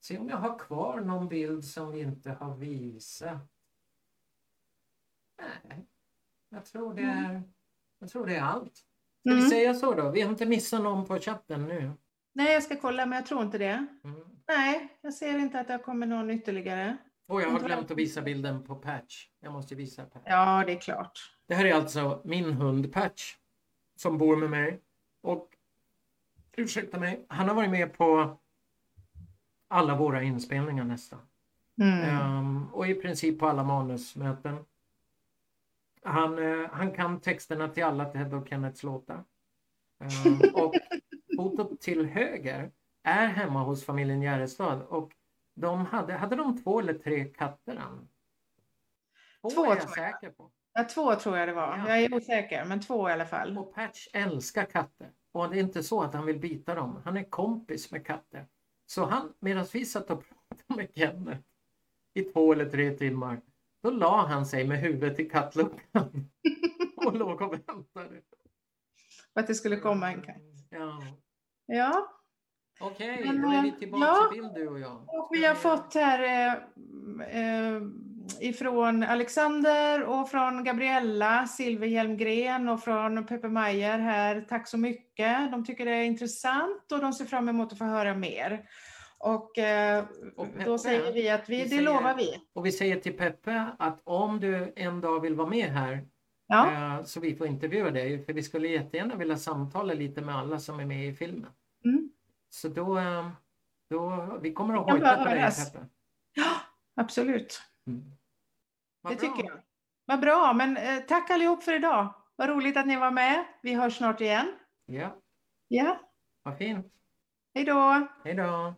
se om jag har kvar någon bild som vi inte har visat. Nej, jag tror det är, jag tror det är allt. Ska vi Mm. säga så då? Vi har inte missat någon på chatten nu. Nej, jag ska kolla, men jag tror inte det. Mm. Nej, jag ser inte att det har kommit någon ytterligare. Och jag har glömt att visa bilden på Patch. Jag måste visa Patch. Ja, det är klart. Det här är alltså min hund Patch som bor med mig. Och ursäkta mig, han har varit med på alla våra inspelningar nästan. Mm. Ehm, och i princip på alla manusmöten. Han, eh, han kan texterna till alla Ted och Kenneths låtar. Ehm, och fotot till höger är hemma hos familjen Järrestad och de hade, hade de två eller tre katter? Ann? Två, Två, är jag jag. säker på. Ja, två tror jag det var. Ja. Jag är osäker, men två i alla fall. Och Patch älskar katter. Och det är inte så att han vill bita dem. Han är kompis med katter. Så han, medan vi satt och pratade med Kenneth i två eller tre timmar, då la han sig med huvudet i kattluckan och låg och väntade. För att det skulle komma en katt. Ja. Ja, Okej, Men, då är vi eh, tillbaka ja. i bild du och jag. och vi har fått här eh, eh, ifrån Alexander och från Gabriella Silverhjelmgren och från Peppe Majer här. Tack så mycket. De tycker det är intressant och de ser fram emot att få höra mer. Och, eh, då säger vi att vi, vi det säger- lovar vi. Och vi säger till Peppe att om du en dag vill vara med här Ja, eh, så vi får intervjua dig, för vi skulle jättegärna vilja samtala lite med alla som är med i filmen. Mm. Så då, eh, då, vi kommer att hojta på dig. Peppe. absolut. Mm. Det bra. tycker jag. Vad bra, men eh, tack allihop för idag. Vad roligt att ni var med. Vi hörs snart igen. Ja, Ja, vad fint. hej då. Hej då.